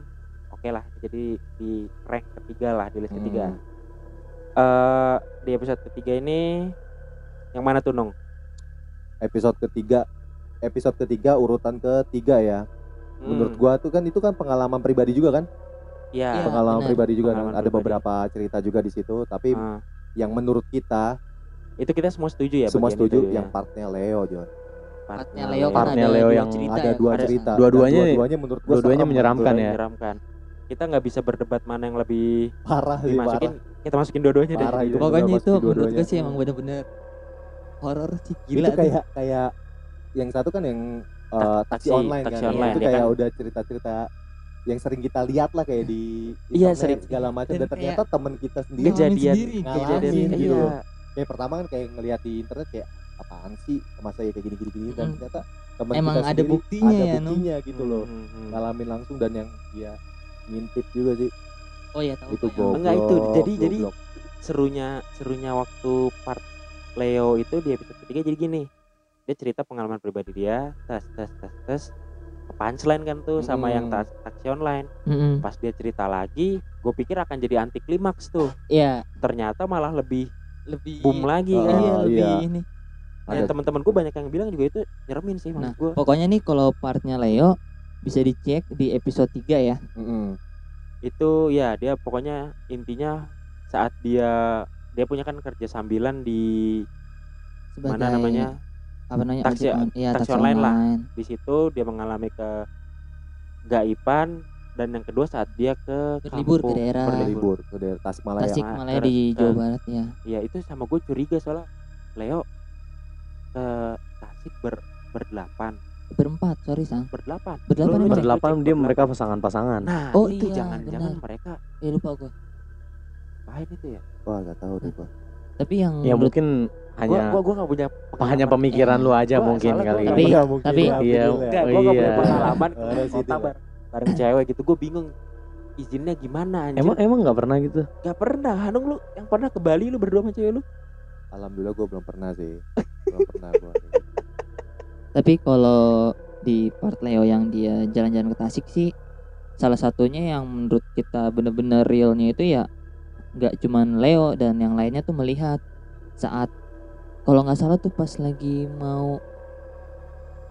oke lah jadi di rank ketiga lah di list ketiga. Hmm. eh di episode ketiga ini yang mana tuh Nung? Episode ketiga, episode ketiga urutan ketiga ya. Menurut Hmm, gua tuh kan itu kan pengalaman pribadi juga kan? ya. Iya. pengalaman benar. pribadi juga kan. Pengalaman Ada pribadi. beberapa cerita juga di situ, tapi Ah, yang menurut kita itu kita semua setuju ya semua setuju itu ya? yang partnya Leo, Jon. Partnya Leo kan Partnya ada Leo yang cerita Ada ya. dua Ada- cerita. dua-duanya- dua-duanya menurut gua dua-duanya menyeramkan ya. menyeramkan. Kita nggak bisa berdebat mana yang lebih Parah sih, dimasukin. parah. Kita masukin dua-duanya deh. Parah jadi. itu. Pokoknya Bener, itu menurut gue dua-duanya. sih emang bener-bener horor sih itu gila tuh. kayak kayak yang satu kan yang uh, taksi, taksi- online taksi kan. online, itu ya kayak kan? udah cerita-cerita yang sering kita lihat lah kayak di Iya, sering. segala macam Dan dan ternyata teman kita sendiri Ngalamin kejadian sendiri, ngalamin kejadian gitu iya. kayak pertama kan kayak ngelihat di internet kayak apaan sih masa ya kayak gini gini gini dan ternyata teman Emang kita ada sendiri buktinya ada ya, buktinya gitu loh Hmm, hmm. ngalamin langsung dan yang dia ngintip juga sih oh ya tahu itu goblok Enggak, itu. Jadi- jadi- goblok. serunya serunya waktu part Leo itu di episode ketiga jadi gini dia cerita pengalaman pribadi dia tes tes tes tes punchline kan tuh sama Mm. yang taksi online Mm-mm. pas dia cerita lagi gue pikir akan jadi anti klimaks tuh Iya, ternyata malah lebih lebih boom lagi Oh, kan iya, lebih iya. ini. nah, Ada- teman-temanku banyak yang bilang juga itu nyeremin sih Nah, menurut gue pokoknya nih kalau partnya Leo bisa dicek di episode 3 ya. Mm-mm. itu ya dia pokoknya intinya saat dia dia punya kan kerja sambilan di Sebagai mana namanya apa namanya Taksi- on- iya, taksi taksi online lah. online. di situ dia mengalami ke gaiban dan yang kedua saat dia ke Berlibur ke kampung, daerah. berlibur ke daerah Tasikmalaya Tasik Ah, Malaya ke- di ke- Jawa Barat ya. ya itu sama gue curiga soalnya Leo ke Tasik ber berdelapan Berempat, sorry Sang. berdelapan Berdelapan Lu- Berdelapan cek dia berdelapan. mereka pasangan-pasangan. nah Oh, itu iya, jangan-jangan benar. mereka Eh lupa gua. lain itu ya wah gak tahu deh gua Tapi yang Ya mungkin hanya gua gua gua gak punya apa hanya pemikiran lu aja Gua- mungkin kali. gua Tapi- mungkin tapi- Iya. Enggak, gua gak punya iya. pengalaman dari situ kota ya. bar bareng cewek gitu gue bingung izinnya gimana anjir Emang emang nggak pernah gitu? gak pernah Hanung lu yang pernah ke Bali lu berdua sama cewek lu alhamdulillah gua belum pernah sih (laughs) belum pernah gua tapi kalau di part Leo yang dia jalan-jalan ke Tasik sih salah satunya yang menurut kita bener-bener realnya itu ya nggak cuman Leo dan yang lainnya tuh melihat saat kalau nggak salah tuh pas lagi mau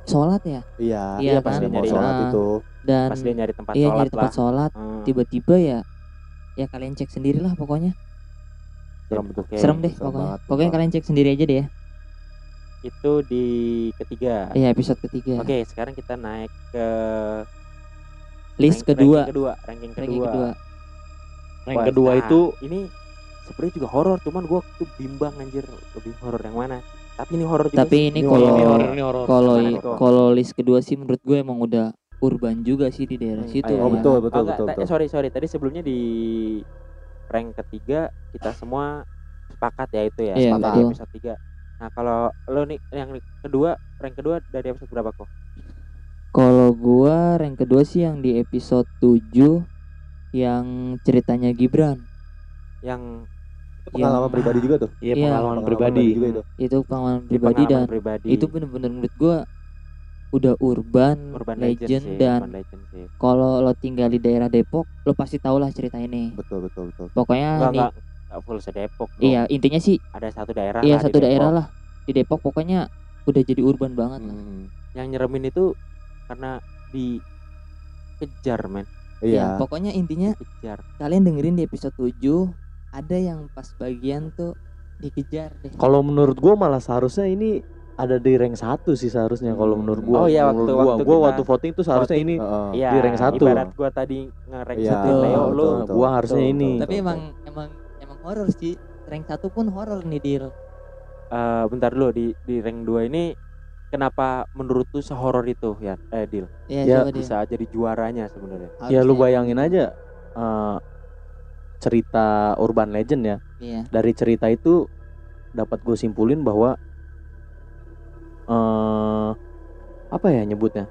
sholat ya? Iya Iya, pas kan? dia mau Nyari- sholat itu. dan pas dia nyari tempat iya sholat nyari tempat lah. sholat. Hmm. tiba-tiba ya ya kalian cek sendirilah pokoknya. Serem tuh Oke. serem deh serem pokoknya. banget, pokoknya kalian cek sendiri aja deh ya. Itu di ketiga. Iya episode ketiga. Oke sekarang kita naik ke list rank- kedua. ranking kedua ranking kedua, ranking kedua. Wah, kedua nah, itu ini sebenarnya juga horor cuman gua tuh bimbang anjir lebih horor yang mana tapi ini horor juga tapi sih. ini kalau kalau kalau list kedua sih menurut gue emang udah urban juga sih di daerah Hmm, situ ayo. ya. oh betul Oh, betul enggak, betul, ta- betul. sorry sorry tadi sebelumnya di rank ketiga kita semua sepakat ya itu ya Iya, sepakat betul. episode 3 nah kalau lo nih yang kedua rank kedua dari episode berapa kok Kalau gua rank kedua sih yang di episode 7 yang ceritanya Gibran. yang pengalaman Yang- pribadi juga tuh Iya Iya. pengalaman pribadi. juga itu Itu pengalaman di pribadi pengalaman dan pribadi itu bener-bener menurut gua udah urban, urban legend, legend, sih dan kalau lo tinggal di daerah Depok lo pasti tau lah cerita ini. betul betul betul Pokoknya enggak nih enggak enggak full se Depok bro. iya intinya sih ada satu daerah iya lah di satu daerah Depok. lah di Depok pokoknya udah jadi urban banget lah. Hmm, yang nyeremin itu karena dikejar men Ya, iya pokoknya intinya dikejar kalian dengerin di episode 7 ada yang pas bagian tuh dikejar deh. Kalau menurut gua malah seharusnya ini ada di rank satu sih seharusnya kalau menurut gua. Oh iya, menurut waktu- gua, waktu gua waktu voting tuh seharusnya voting. ini Heeh. Iya, Di rank satu. ibarat gua tadi nge-rank Iya, satu Leo lu gua harusnya betul, ini. betul. Tapi emang emang emang horor sih. Rank 1 pun horor nih Dil. eh, bentar dulu di di rank 2 ini kenapa menurut lu sehoror itu ya eh Dil Iya, Ya, bisa jadi juaranya sebenarnya Ya lu bayangin aja eh, cerita urban legend ya. Iya. Dari cerita itu dapat gue simpulin bahwa eh apa ya nyebutnya?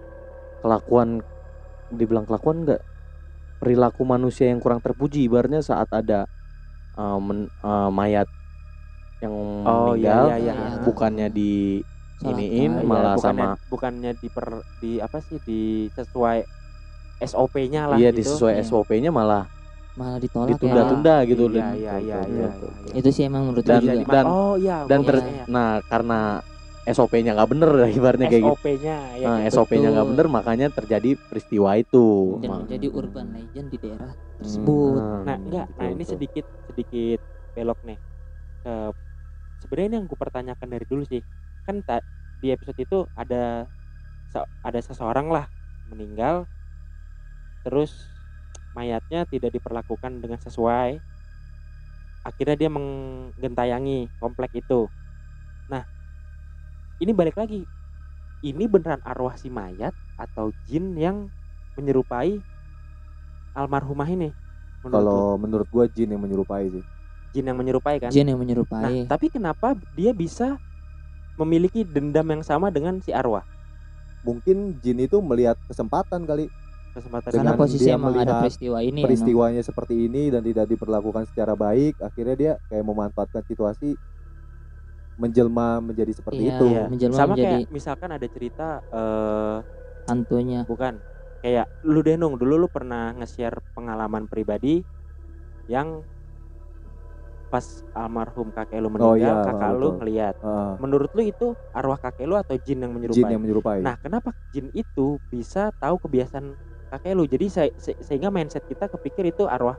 Kelakuan dibilang kelakuan enggak perilaku manusia yang kurang terpuji ibaratnya saat ada eh, men- eh, mayat yang Oh, iya, meninggal iya, iya. bukannya di iniin. Iya, malah bukannya, sama- bukannya di per di apa sih di sesuai SOP-nya lah iya gitu. sesuai Iya. SOP-nya malah malah ditolak ditunda-tunda gitu Iya, iya, iya, iya, iya. ya. Itu sih emang menurut Dan- Jadi juga. dan- oh iya dan ter iya. nah karena SOP-nya nggak bener ibaratnya kayak gitu SOP-nya ya nah, gitu. SOP-nya nggak bener makanya terjadi peristiwa itu dan menjadi urban legend di daerah Hmm. tersebut. Nah, enggak. Nah, betul, ini betul. sedikit sedikit belok nih. Ke sebenarnya ini yang gue pertanyakan dari dulu sih. Kan ta- di episode itu ada ada seseorang lah meninggal terus mayatnya tidak diperlakukan dengan sesuai. Akhirnya dia menggentayangi komplek itu. Nah, ini balik lagi. Ini beneran arwah si mayat atau jin yang menyerupai almarhumah ini? menurut lu? kalau menurut gua jin yang menyerupai sih jin yang menyerupai kan Jin yang nah menyerupai tapi kenapa dia bisa memiliki dendam yang sama dengan si arwah Mungkin jin itu melihat kesempatan kali kesempatan karena dengan posisi dia emang ada peristiwa ini ya, no? peristiwanya seperti ini dan tidak diperlakukan secara baik, akhirnya dia kayak memanfaatkan situasi menjelma menjadi seperti Iya. itu. Iya. menjelma sama menjadi kayak misalkan ada cerita eh hantunya bukan kayak lu denung dulu lu pernah nge-share pengalaman pribadi yang pas almarhum kakek lu meninggal iya, kakak lu betul. ngeliat Heeh, menurut lu itu arwah kakek lu atau jin yang menyerupai jin yang menyerupai. nah kenapa jin itu bisa tahu kebiasaan kakek lu jadi se- se- sehingga mindset kita kepikir itu arwah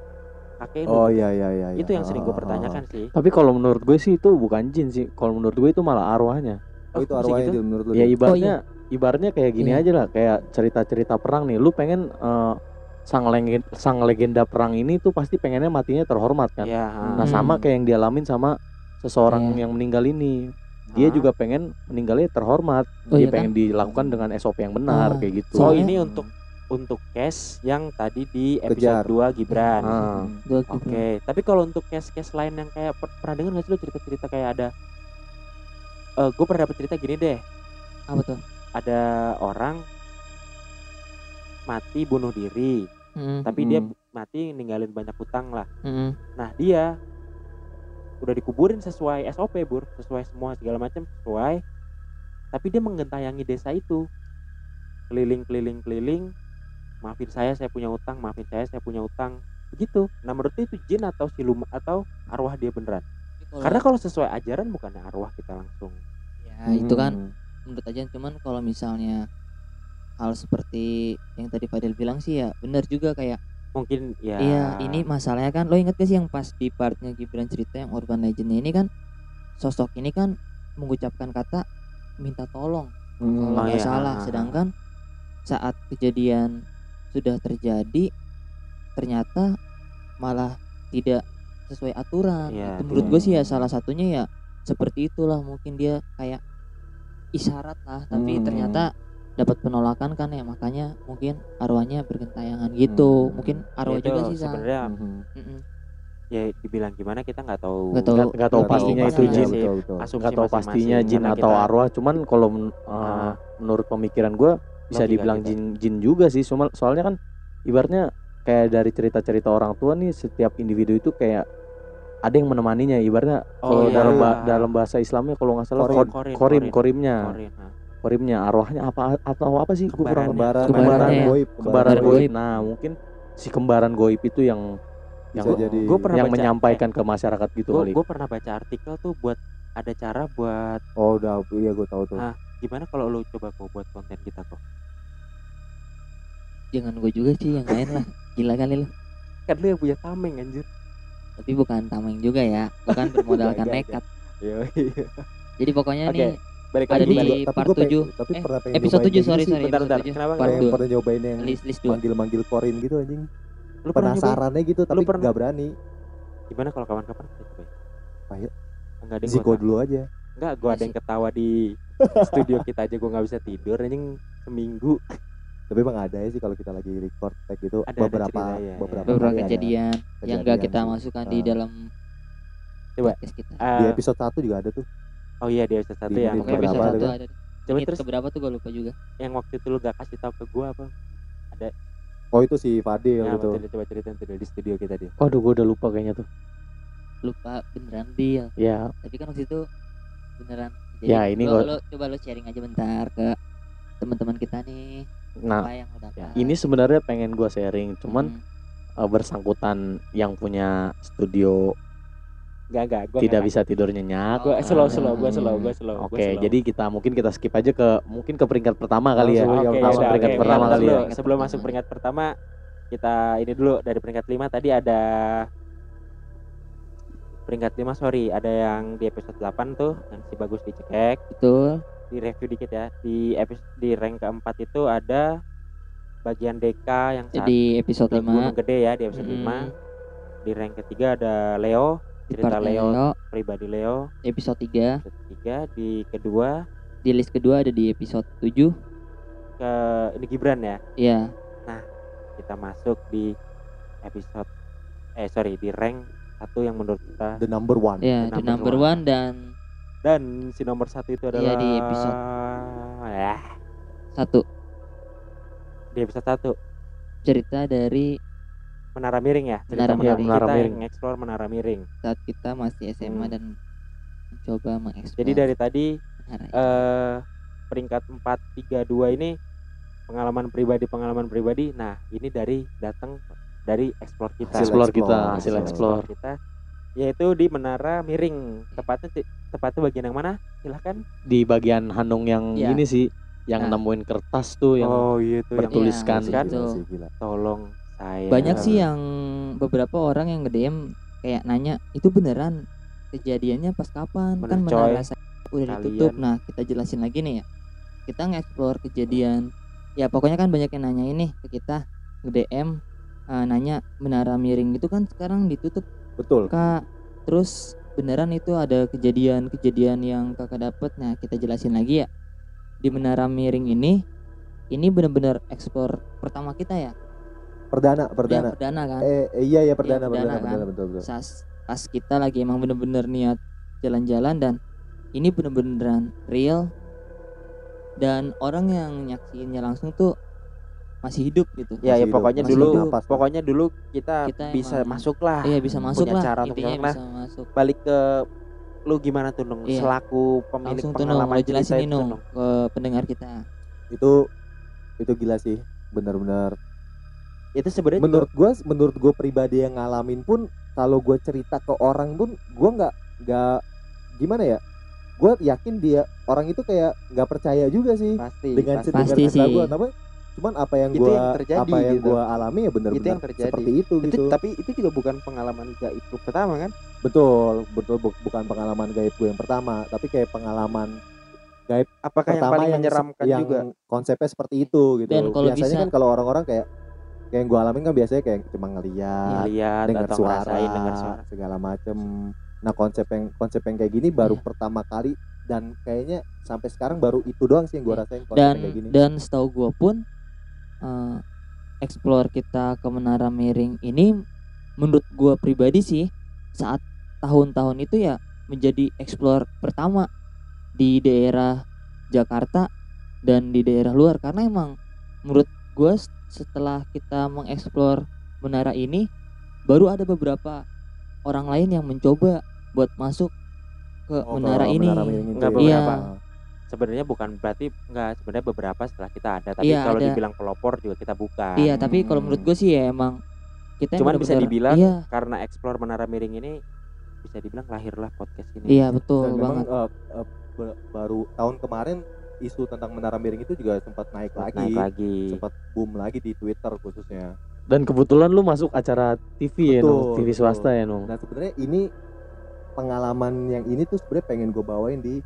kakek lu oh iya iya iya. itu iya. yang sering gue Heeh, pertanyakan sih Tapi kalau menurut gue sih itu bukan jin sih. Kalau menurut gue itu malah arwahnya. Oh itu bisa arwahnya gitu? Menurut lu. Ya Dil? ibaratnya ibaratnya kayak gini Iya. aja lah, kayak cerita-cerita perang nih. Lu pengen eh, sang legenda, sang legenda perang ini tuh pasti pengennya matinya terhormat kan. ya Nah, Hmm. sama kayak yang dialamin sama seseorang Iya. yang meninggal ini. Dia Hah? juga pengen meninggalnya terhormat. Oh, Dia iya pengen dilakukan dengan SOP yang benar Ah, kayak gitu. oh Soalnya- ini untuk untuk case yang tadi di Kejar. episode 2 Gibran Ah. Oke, Gibran. tapi kalau untuk case-case lain yang kayak per- pernah dengar nggak sih lu cerita-cerita kayak ada eh gue pernah dapet cerita gini deh, apa tuh ada orang mati bunuh diri, Mm, tapi dia Hmm. mati ninggalin banyak hutang lah. mm, Nah, dia udah dikuburin sesuai SOP, Bur, sesuai semua segala macam sesuai. Tapi dia menggentayangi desa itu. Keliling-keliling keliling. Maafin saya, saya punya utang. Maafin saya, saya punya utang. Begitu. Nah, menurut itu jin atau siluman atau arwah dia beneran? Kalau- Karena kalau sesuai ajaran bukannya arwah kita langsung. ya itu kan Hmm. menurut aja cuman kalau misalnya hal seperti yang tadi Fadil bilang sih ya benar juga kayak Mungkin ya. iya ini masalahnya kan lo inget gak sih yang pas di partnya Gibran cerita yang urban legendnya ini kan sosok ini kan mengucapkan kata minta tolong Hmm. kalau Oh, nggak iya. salah sedangkan saat kejadian sudah terjadi ternyata malah tidak sesuai aturan Iya, itu menurut iya. gue sih ya salah satunya ya seperti itulah mungkin dia kayak isyarat lah tapi Hmm. ternyata dapat penolakan kan ya makanya mungkin arwahnya bergentayangan gitu Hmm. mungkin arwah itu juga sih sebenarnya Mhm. Mm-mm. ya dibilang gimana kita nggak tahu. Nggak tahu. Nggak- nggak tahu pastinya itu jin. betul, betul. Nggak tahu pastinya jin Karena atau kita- arwah cuman kalau uh, menurut pemikiran gue bisa Logika dibilang kita. jin jin juga sih cuma soalnya kan ibaratnya kayak dari cerita-cerita orang tua nih setiap individu itu kayak ada yang menemaninya ibaratnya Oh, kalau iya. dalam ba- dalam bahasa Islamnya kalau nggak salah Korim. korim korin. korimnya Korin, nah. korimnya arwahnya apa atau apa sih gue kurang Kembarannya. Kembaran, Kembarannya kembaran ya. goib, kembaran Kembaran goib goib. nah mungkin si kembaran goib itu yang yang Bisa jadi. Gua pernah yang baca- menyampaikan ke masyarakat gitu gue kali pernah baca artikel tuh buat ada cara buat Oh udah, iya gue tahu tuh. Ah. Gimana kalau lu coba kok buat konten kita kok jangan gue juga sih yang lain lah gila kali lo kan lu yang punya tameng anjir tapi bukan tameng juga ya bukan bermodalkan Enggak, (laughs) nekat iya jadi pokoknya Oke, nih balik ada lagi di balik tapi part pengen, 7. tapi Eh, pernah pengen episode nyobain 7 kayak sorry sih. sorry bentar bentar episode 7. kenapa Part Kayak dua. pernah nyobain yang list list manggil-manggil korin gitu anjing. lu? Penasarannya gitu tapi pernah- nggak berani. gimana kalau kapan-kapan kita cobain Ayo. enggak ada yang Ziko gua dulu aja. enggak gua ada yang ketawa di studio kita aja gua nggak bisa tidur anjing seminggu. Tapi emang ada ya sih kalau kita lagi record tag itu Ada- ada beberapa cerita, ya, beberapa, ya. beberapa ada. kejadian yang enggak kita masukkan di Ah. dalam Coba. kita. Eh, Di episode 1 juga ada tuh. oh iya di episode satu Di yang menit pokoknya berapa episode ada satu ada. Coba terus keberapa tuh gue lupa juga. yang waktu itu lu gak kasih tahu ke gua apa? Oh itu si Fadil ya, gitu. waktu itu coba ceritain tuh di studio kita dia. Waduh gue udah lupa kayaknya tuh. Lupa beneran deal ya tapi kan waktu itu beneran Ya, ini lo, gua- lo coba lo sharing aja bentar ke teman-teman kita nih nah apa yang dapat ini sebenarnya pengen gue sharing cuman Hmm. eh, bersangkutan yang punya studio enggak enggak gua tidak nggak- bisa tidur nyenyak gua Oh, slow ah, slow gua ah, slow gua slow Oke, slow. jadi kita mungkin kita skip aja ke mungkin ke peringkat pertama kali ya. Langsung Oke, peringkat yaudah, langsung oke, peringkat pertama kali dulu. ya. Sebelum pertama. masuk peringkat pertama, kita ini dulu dari peringkat 5 tadi ada peringkat 5 sorry, ada yang di episode 8 tuh yang si bagus dicekek, betul. Di review dikit ya. Di episode di rank keempat itu ada bagian DK yang saat di episode di Gunung 5 Gede ya di episode 5. Di rank ketiga ada Leo, cerita Leo, Leo. pribadi Leo. episode 3 Episode 3 di kedua. Di list kedua ada di episode 7 ke ini Gibran ya. ya kita masuk di episode eh sorry di rank satu yang menurut kita the number one ya The the number number one. one dan dan si nomor satu itu adalah Iya, di episode. ya satu di episode satu cerita dari menara miring ya cerita Menara Miring. kita Menara Miring. mengeksplor menara miring saat kita masih SMA Hmm. dan mencoba mengeksplor jadi dari tadi menara eh peringkat 4 3 2 ini pengalaman pribadi pengalaman pribadi nah ini dari datang dari explore kita Hasil explore kita explore. hasil Hasil explore kita yaitu di menara miring tepatnya tepatnya bagian yang mana silahkan di bagian Hanung yang Ya. ini sih yang Nah. nemuin kertas tuh yang oh iya tuh yang bertuliskan. Iya, kan itu. Tolong saya banyak sih yang beberapa orang yang nge-DM kayak nanya itu beneran kejadiannya pas kapan Bener, kan coy. menara saya udah Kalian- ditutup nah kita jelasin lagi nih ya kita nge-explore kejadian ya pokoknya kan banyak yang nanya ini ke kita nge-DM eh, nanya menara miring itu kan sekarang ditutup betul. Kak. Terus beneran itu ada kejadian-kejadian yang kakak dapet? Nah kita jelasin lagi ya. Di menara miring ini ini bener-bener explore pertama kita ya? Perdana Yang perdana. perdana kan? Eh eh, iya iya perdana Iya, perdana perdana, perdana kan. betul. betul Sas- pas kita lagi emang bener-bener niat jalan-jalan dan ini bener-beneran real. Dan orang yang nyaksiinnya langsung tuh masih hidup gitu ya ya hidup, pokoknya masih dulu hidup. Pokoknya dulu kita, Kita bisa emang- masuk lah iya bisa masuk punya lah cara untuk. Nah, bisa masuk balik ke lu gimana tuh Nung Iya. selaku pemilik langsung tuh pengalaman lo jelasin cerita nih itu, Nung Nung. ke pendengar kita itu itu gila sih benar-benar itu sebenarnya menurut gua menurut gua pribadi yang ngalamin pun kalau gua cerita ke orang pun gua nggak nggak gimana ya gua yakin dia orang itu kayak nggak percaya juga sih pasti dengan pasti. dengan Pasti cerita sih. gua tapi cuman apa yang Itu gua yang terjadi apa yang gitu. gua alami ya benar-benar Itu yang terjadi. seperti itu, itu gitu tapi itu juga bukan pengalaman gaib lu pertama kan betul betul bu- bukan pengalaman gaib gue yang pertama tapi kayak pengalaman apakah yang pertama paling yang, menyeramkan yang juga konsepnya seperti itu gitu Dan kalau biasanya bisa- kan kalau orang-orang kayak kayak yang gue alamin kan biasanya kayak cuma ngeliat lihat dengar suara, ngerasain dengar suara segala macem nah konsep yang konsep yang kayak gini baru Iya. pertama kali dan kayaknya sampai sekarang baru itu doang sih yang gue Iya. rasain konsep dan yang kayak gini dan setahu gua pun eh, explore kita ke menara miring ini menurut gua pribadi sih saat tahun-tahun itu ya menjadi explore pertama di daerah Jakarta dan di daerah luar karena emang menurut gua setelah kita mengeksplor menara ini baru ada beberapa orang lain yang mencoba buat masuk ke Oh, menara ini menara miring itu Nggak ya. beberapa. Sebenarnya bukan berarti nggak sebenarnya beberapa setelah kita ada tapi Iya, kalau ada. dibilang pelopor juga kita bukan Iya, tapi kalau Hmm. menurut gue sih ya emang kita Cuman bisa dibilang iya, karena explore menara miring ini bisa dibilang lahirlah podcast ini iya betul dan memang banget. eh, eh, ba- baru tahun kemarin isu tentang menara miring itu juga sempat naik lagi naik lagi sempat boom lagi di Twitter khususnya dan kebetulan lu masuk acara TV ya Betul, Nung TV betul. swasta ya Nung Nah sebenarnya ini pengalaman yang ini tuh sebenarnya pengen gue bawain di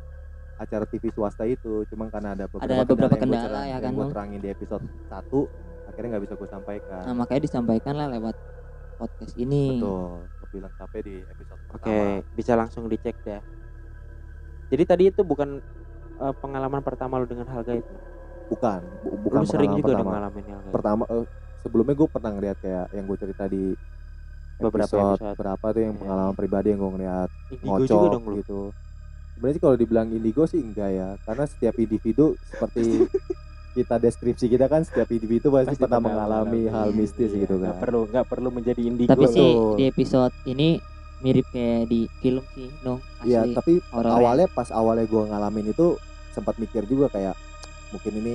acara TV swasta itu, cuma karena ada beberapa, Ada beberapa yang gua kendala cerang- ya yang kan, gue terangin di episode 1 akhirnya nggak bisa gue sampaikan. Nah makanya disampaikan lah lewat podcast ini. Betul, lebih lengkapnya di episode oke bisa langsung dicek ya jadi tadi itu bukan eh, pengalaman pertama lu dengan hal gaib Bukan, bu- bukan lu sering pengalaman juga pertama. ngalamin hal gaib Pertama, eh, sebelumnya gue pernah ngeliat kayak yang gue cerita di Beberapa episode, episode. berapa tuh yang Iya. pengalaman pribadi yang gue ngeliat indigo ngocok juga dong lu gitu. Sebenarnya sih kalau dibilang indigo sih enggak ya, karena setiap individu seperti (laughs) kita deskripsi kita kan setiap individu pasti, pernah mengalami hal mistis Iya, gitu kan. perlu nggak perlu menjadi indigo Tapi sih di episode ini mirip kayak di film sih, no. Iya, tapi horor ya. awalnya pas awalnya gue ngalamin itu sempat mikir juga kayak mungkin ini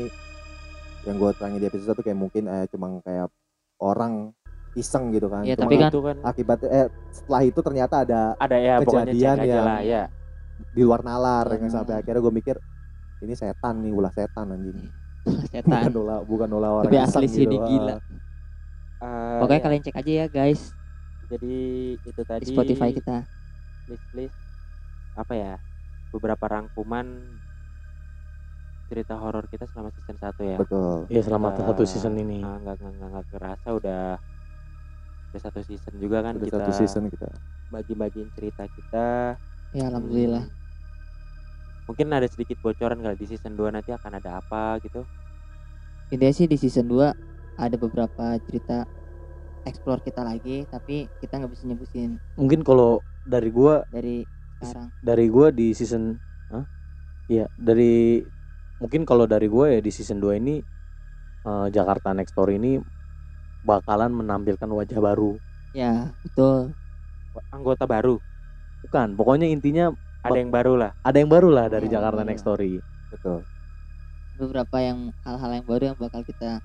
yang gue terangin di episode satu kayak mungkin eh, cuma kayak orang iseng gitu kan. Iya, Cuma tapi kan- itu kan akibatnya eh setelah itu ternyata ada ada ya pokoknya cek kejadian aja yang- lah ya di luar nalar yang sampai nalar. akhirnya gue mikir ini setan nih ulah setan anjing. (laughs) Bukan setan. ulah bukan ulah orang Tapi asli sih gitu. ini gila. Eh, Pokoknya ya, kalian cek aja ya guys jadi itu di tadi Spotify kita. list list apa ya beberapa rangkuman cerita horor kita selama season 1 ya betul. ya selama Kita- satu season ini Ah, nggak nggak nggak nggak kerasa udah udah satu season juga kan Udah kita satu season kita. bagi-bagiin cerita kita Ya alhamdulillah. Mungkin ada sedikit bocoran kali di season 2 nanti akan ada apa gitu Intinya sih di season 2 ada beberapa cerita explore kita lagi tapi kita nggak bisa nyebutin Mungkin kalau dari gua dari sekarang dari gua di season Hah? Iya, dari mungkin kalau dari gua ya di season 2 ini eh, Jakarta Next Story ini bakalan menampilkan wajah baru. ya betul anggota baru Bukan, pokoknya intinya ada yang baru lah ada yang baru lah dari Iya, Jakarta iya. Next Story. betul beberapa yang hal-hal yang baru yang bakal kita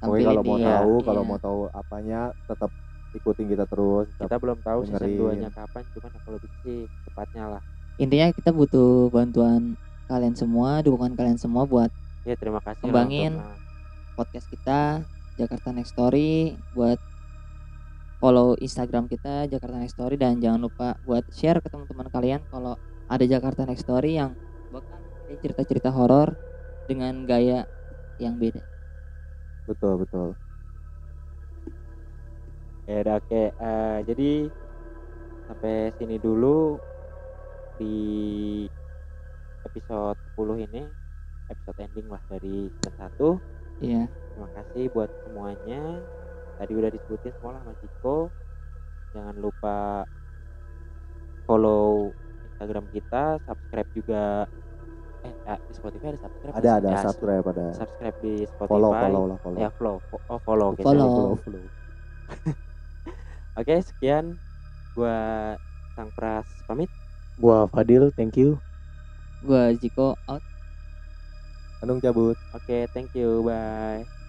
Pokoknya tampilin kalau mau di- tahu iya. kalau mau tahu apanya tetap ikutin kita terus tetap kita belum tahu season dengerin. 2 nya kapan cuman ya kalau bisa sih cepatnya lah intinya kita butuh bantuan kalian semua dukungan kalian semua buat ya terima kasih Kembangin. podcast kita Jakarta Next Story buat follow Instagram kita Jakarta Next Story dan jangan lupa buat share ke teman-teman kalian kalau ada Jakarta Next Story yang bakal cerita-cerita horor dengan gaya yang beda. betul betul Ya udah oke. Eh, jadi sampai sini dulu di episode 10 ini episode ending lah dari season 1. Iya. Terima kasih buat semuanya. Tadi udah disebutin semua lah Mas Jiko. Jangan lupa follow Instagram kita, subscribe juga eh ah, di Spotify ada subscribe ada ada? Ya, subscribe ada subscribe di Spotify. follow follow lah follow Ya follow, Fo- oh follow. oke, Follow. follow follow (laughs) Oke, sekian gua Sang Pras pamit. Gua Fadil, thank you. Gua Jiko out. Anung cabut Oke, thank you. Bye.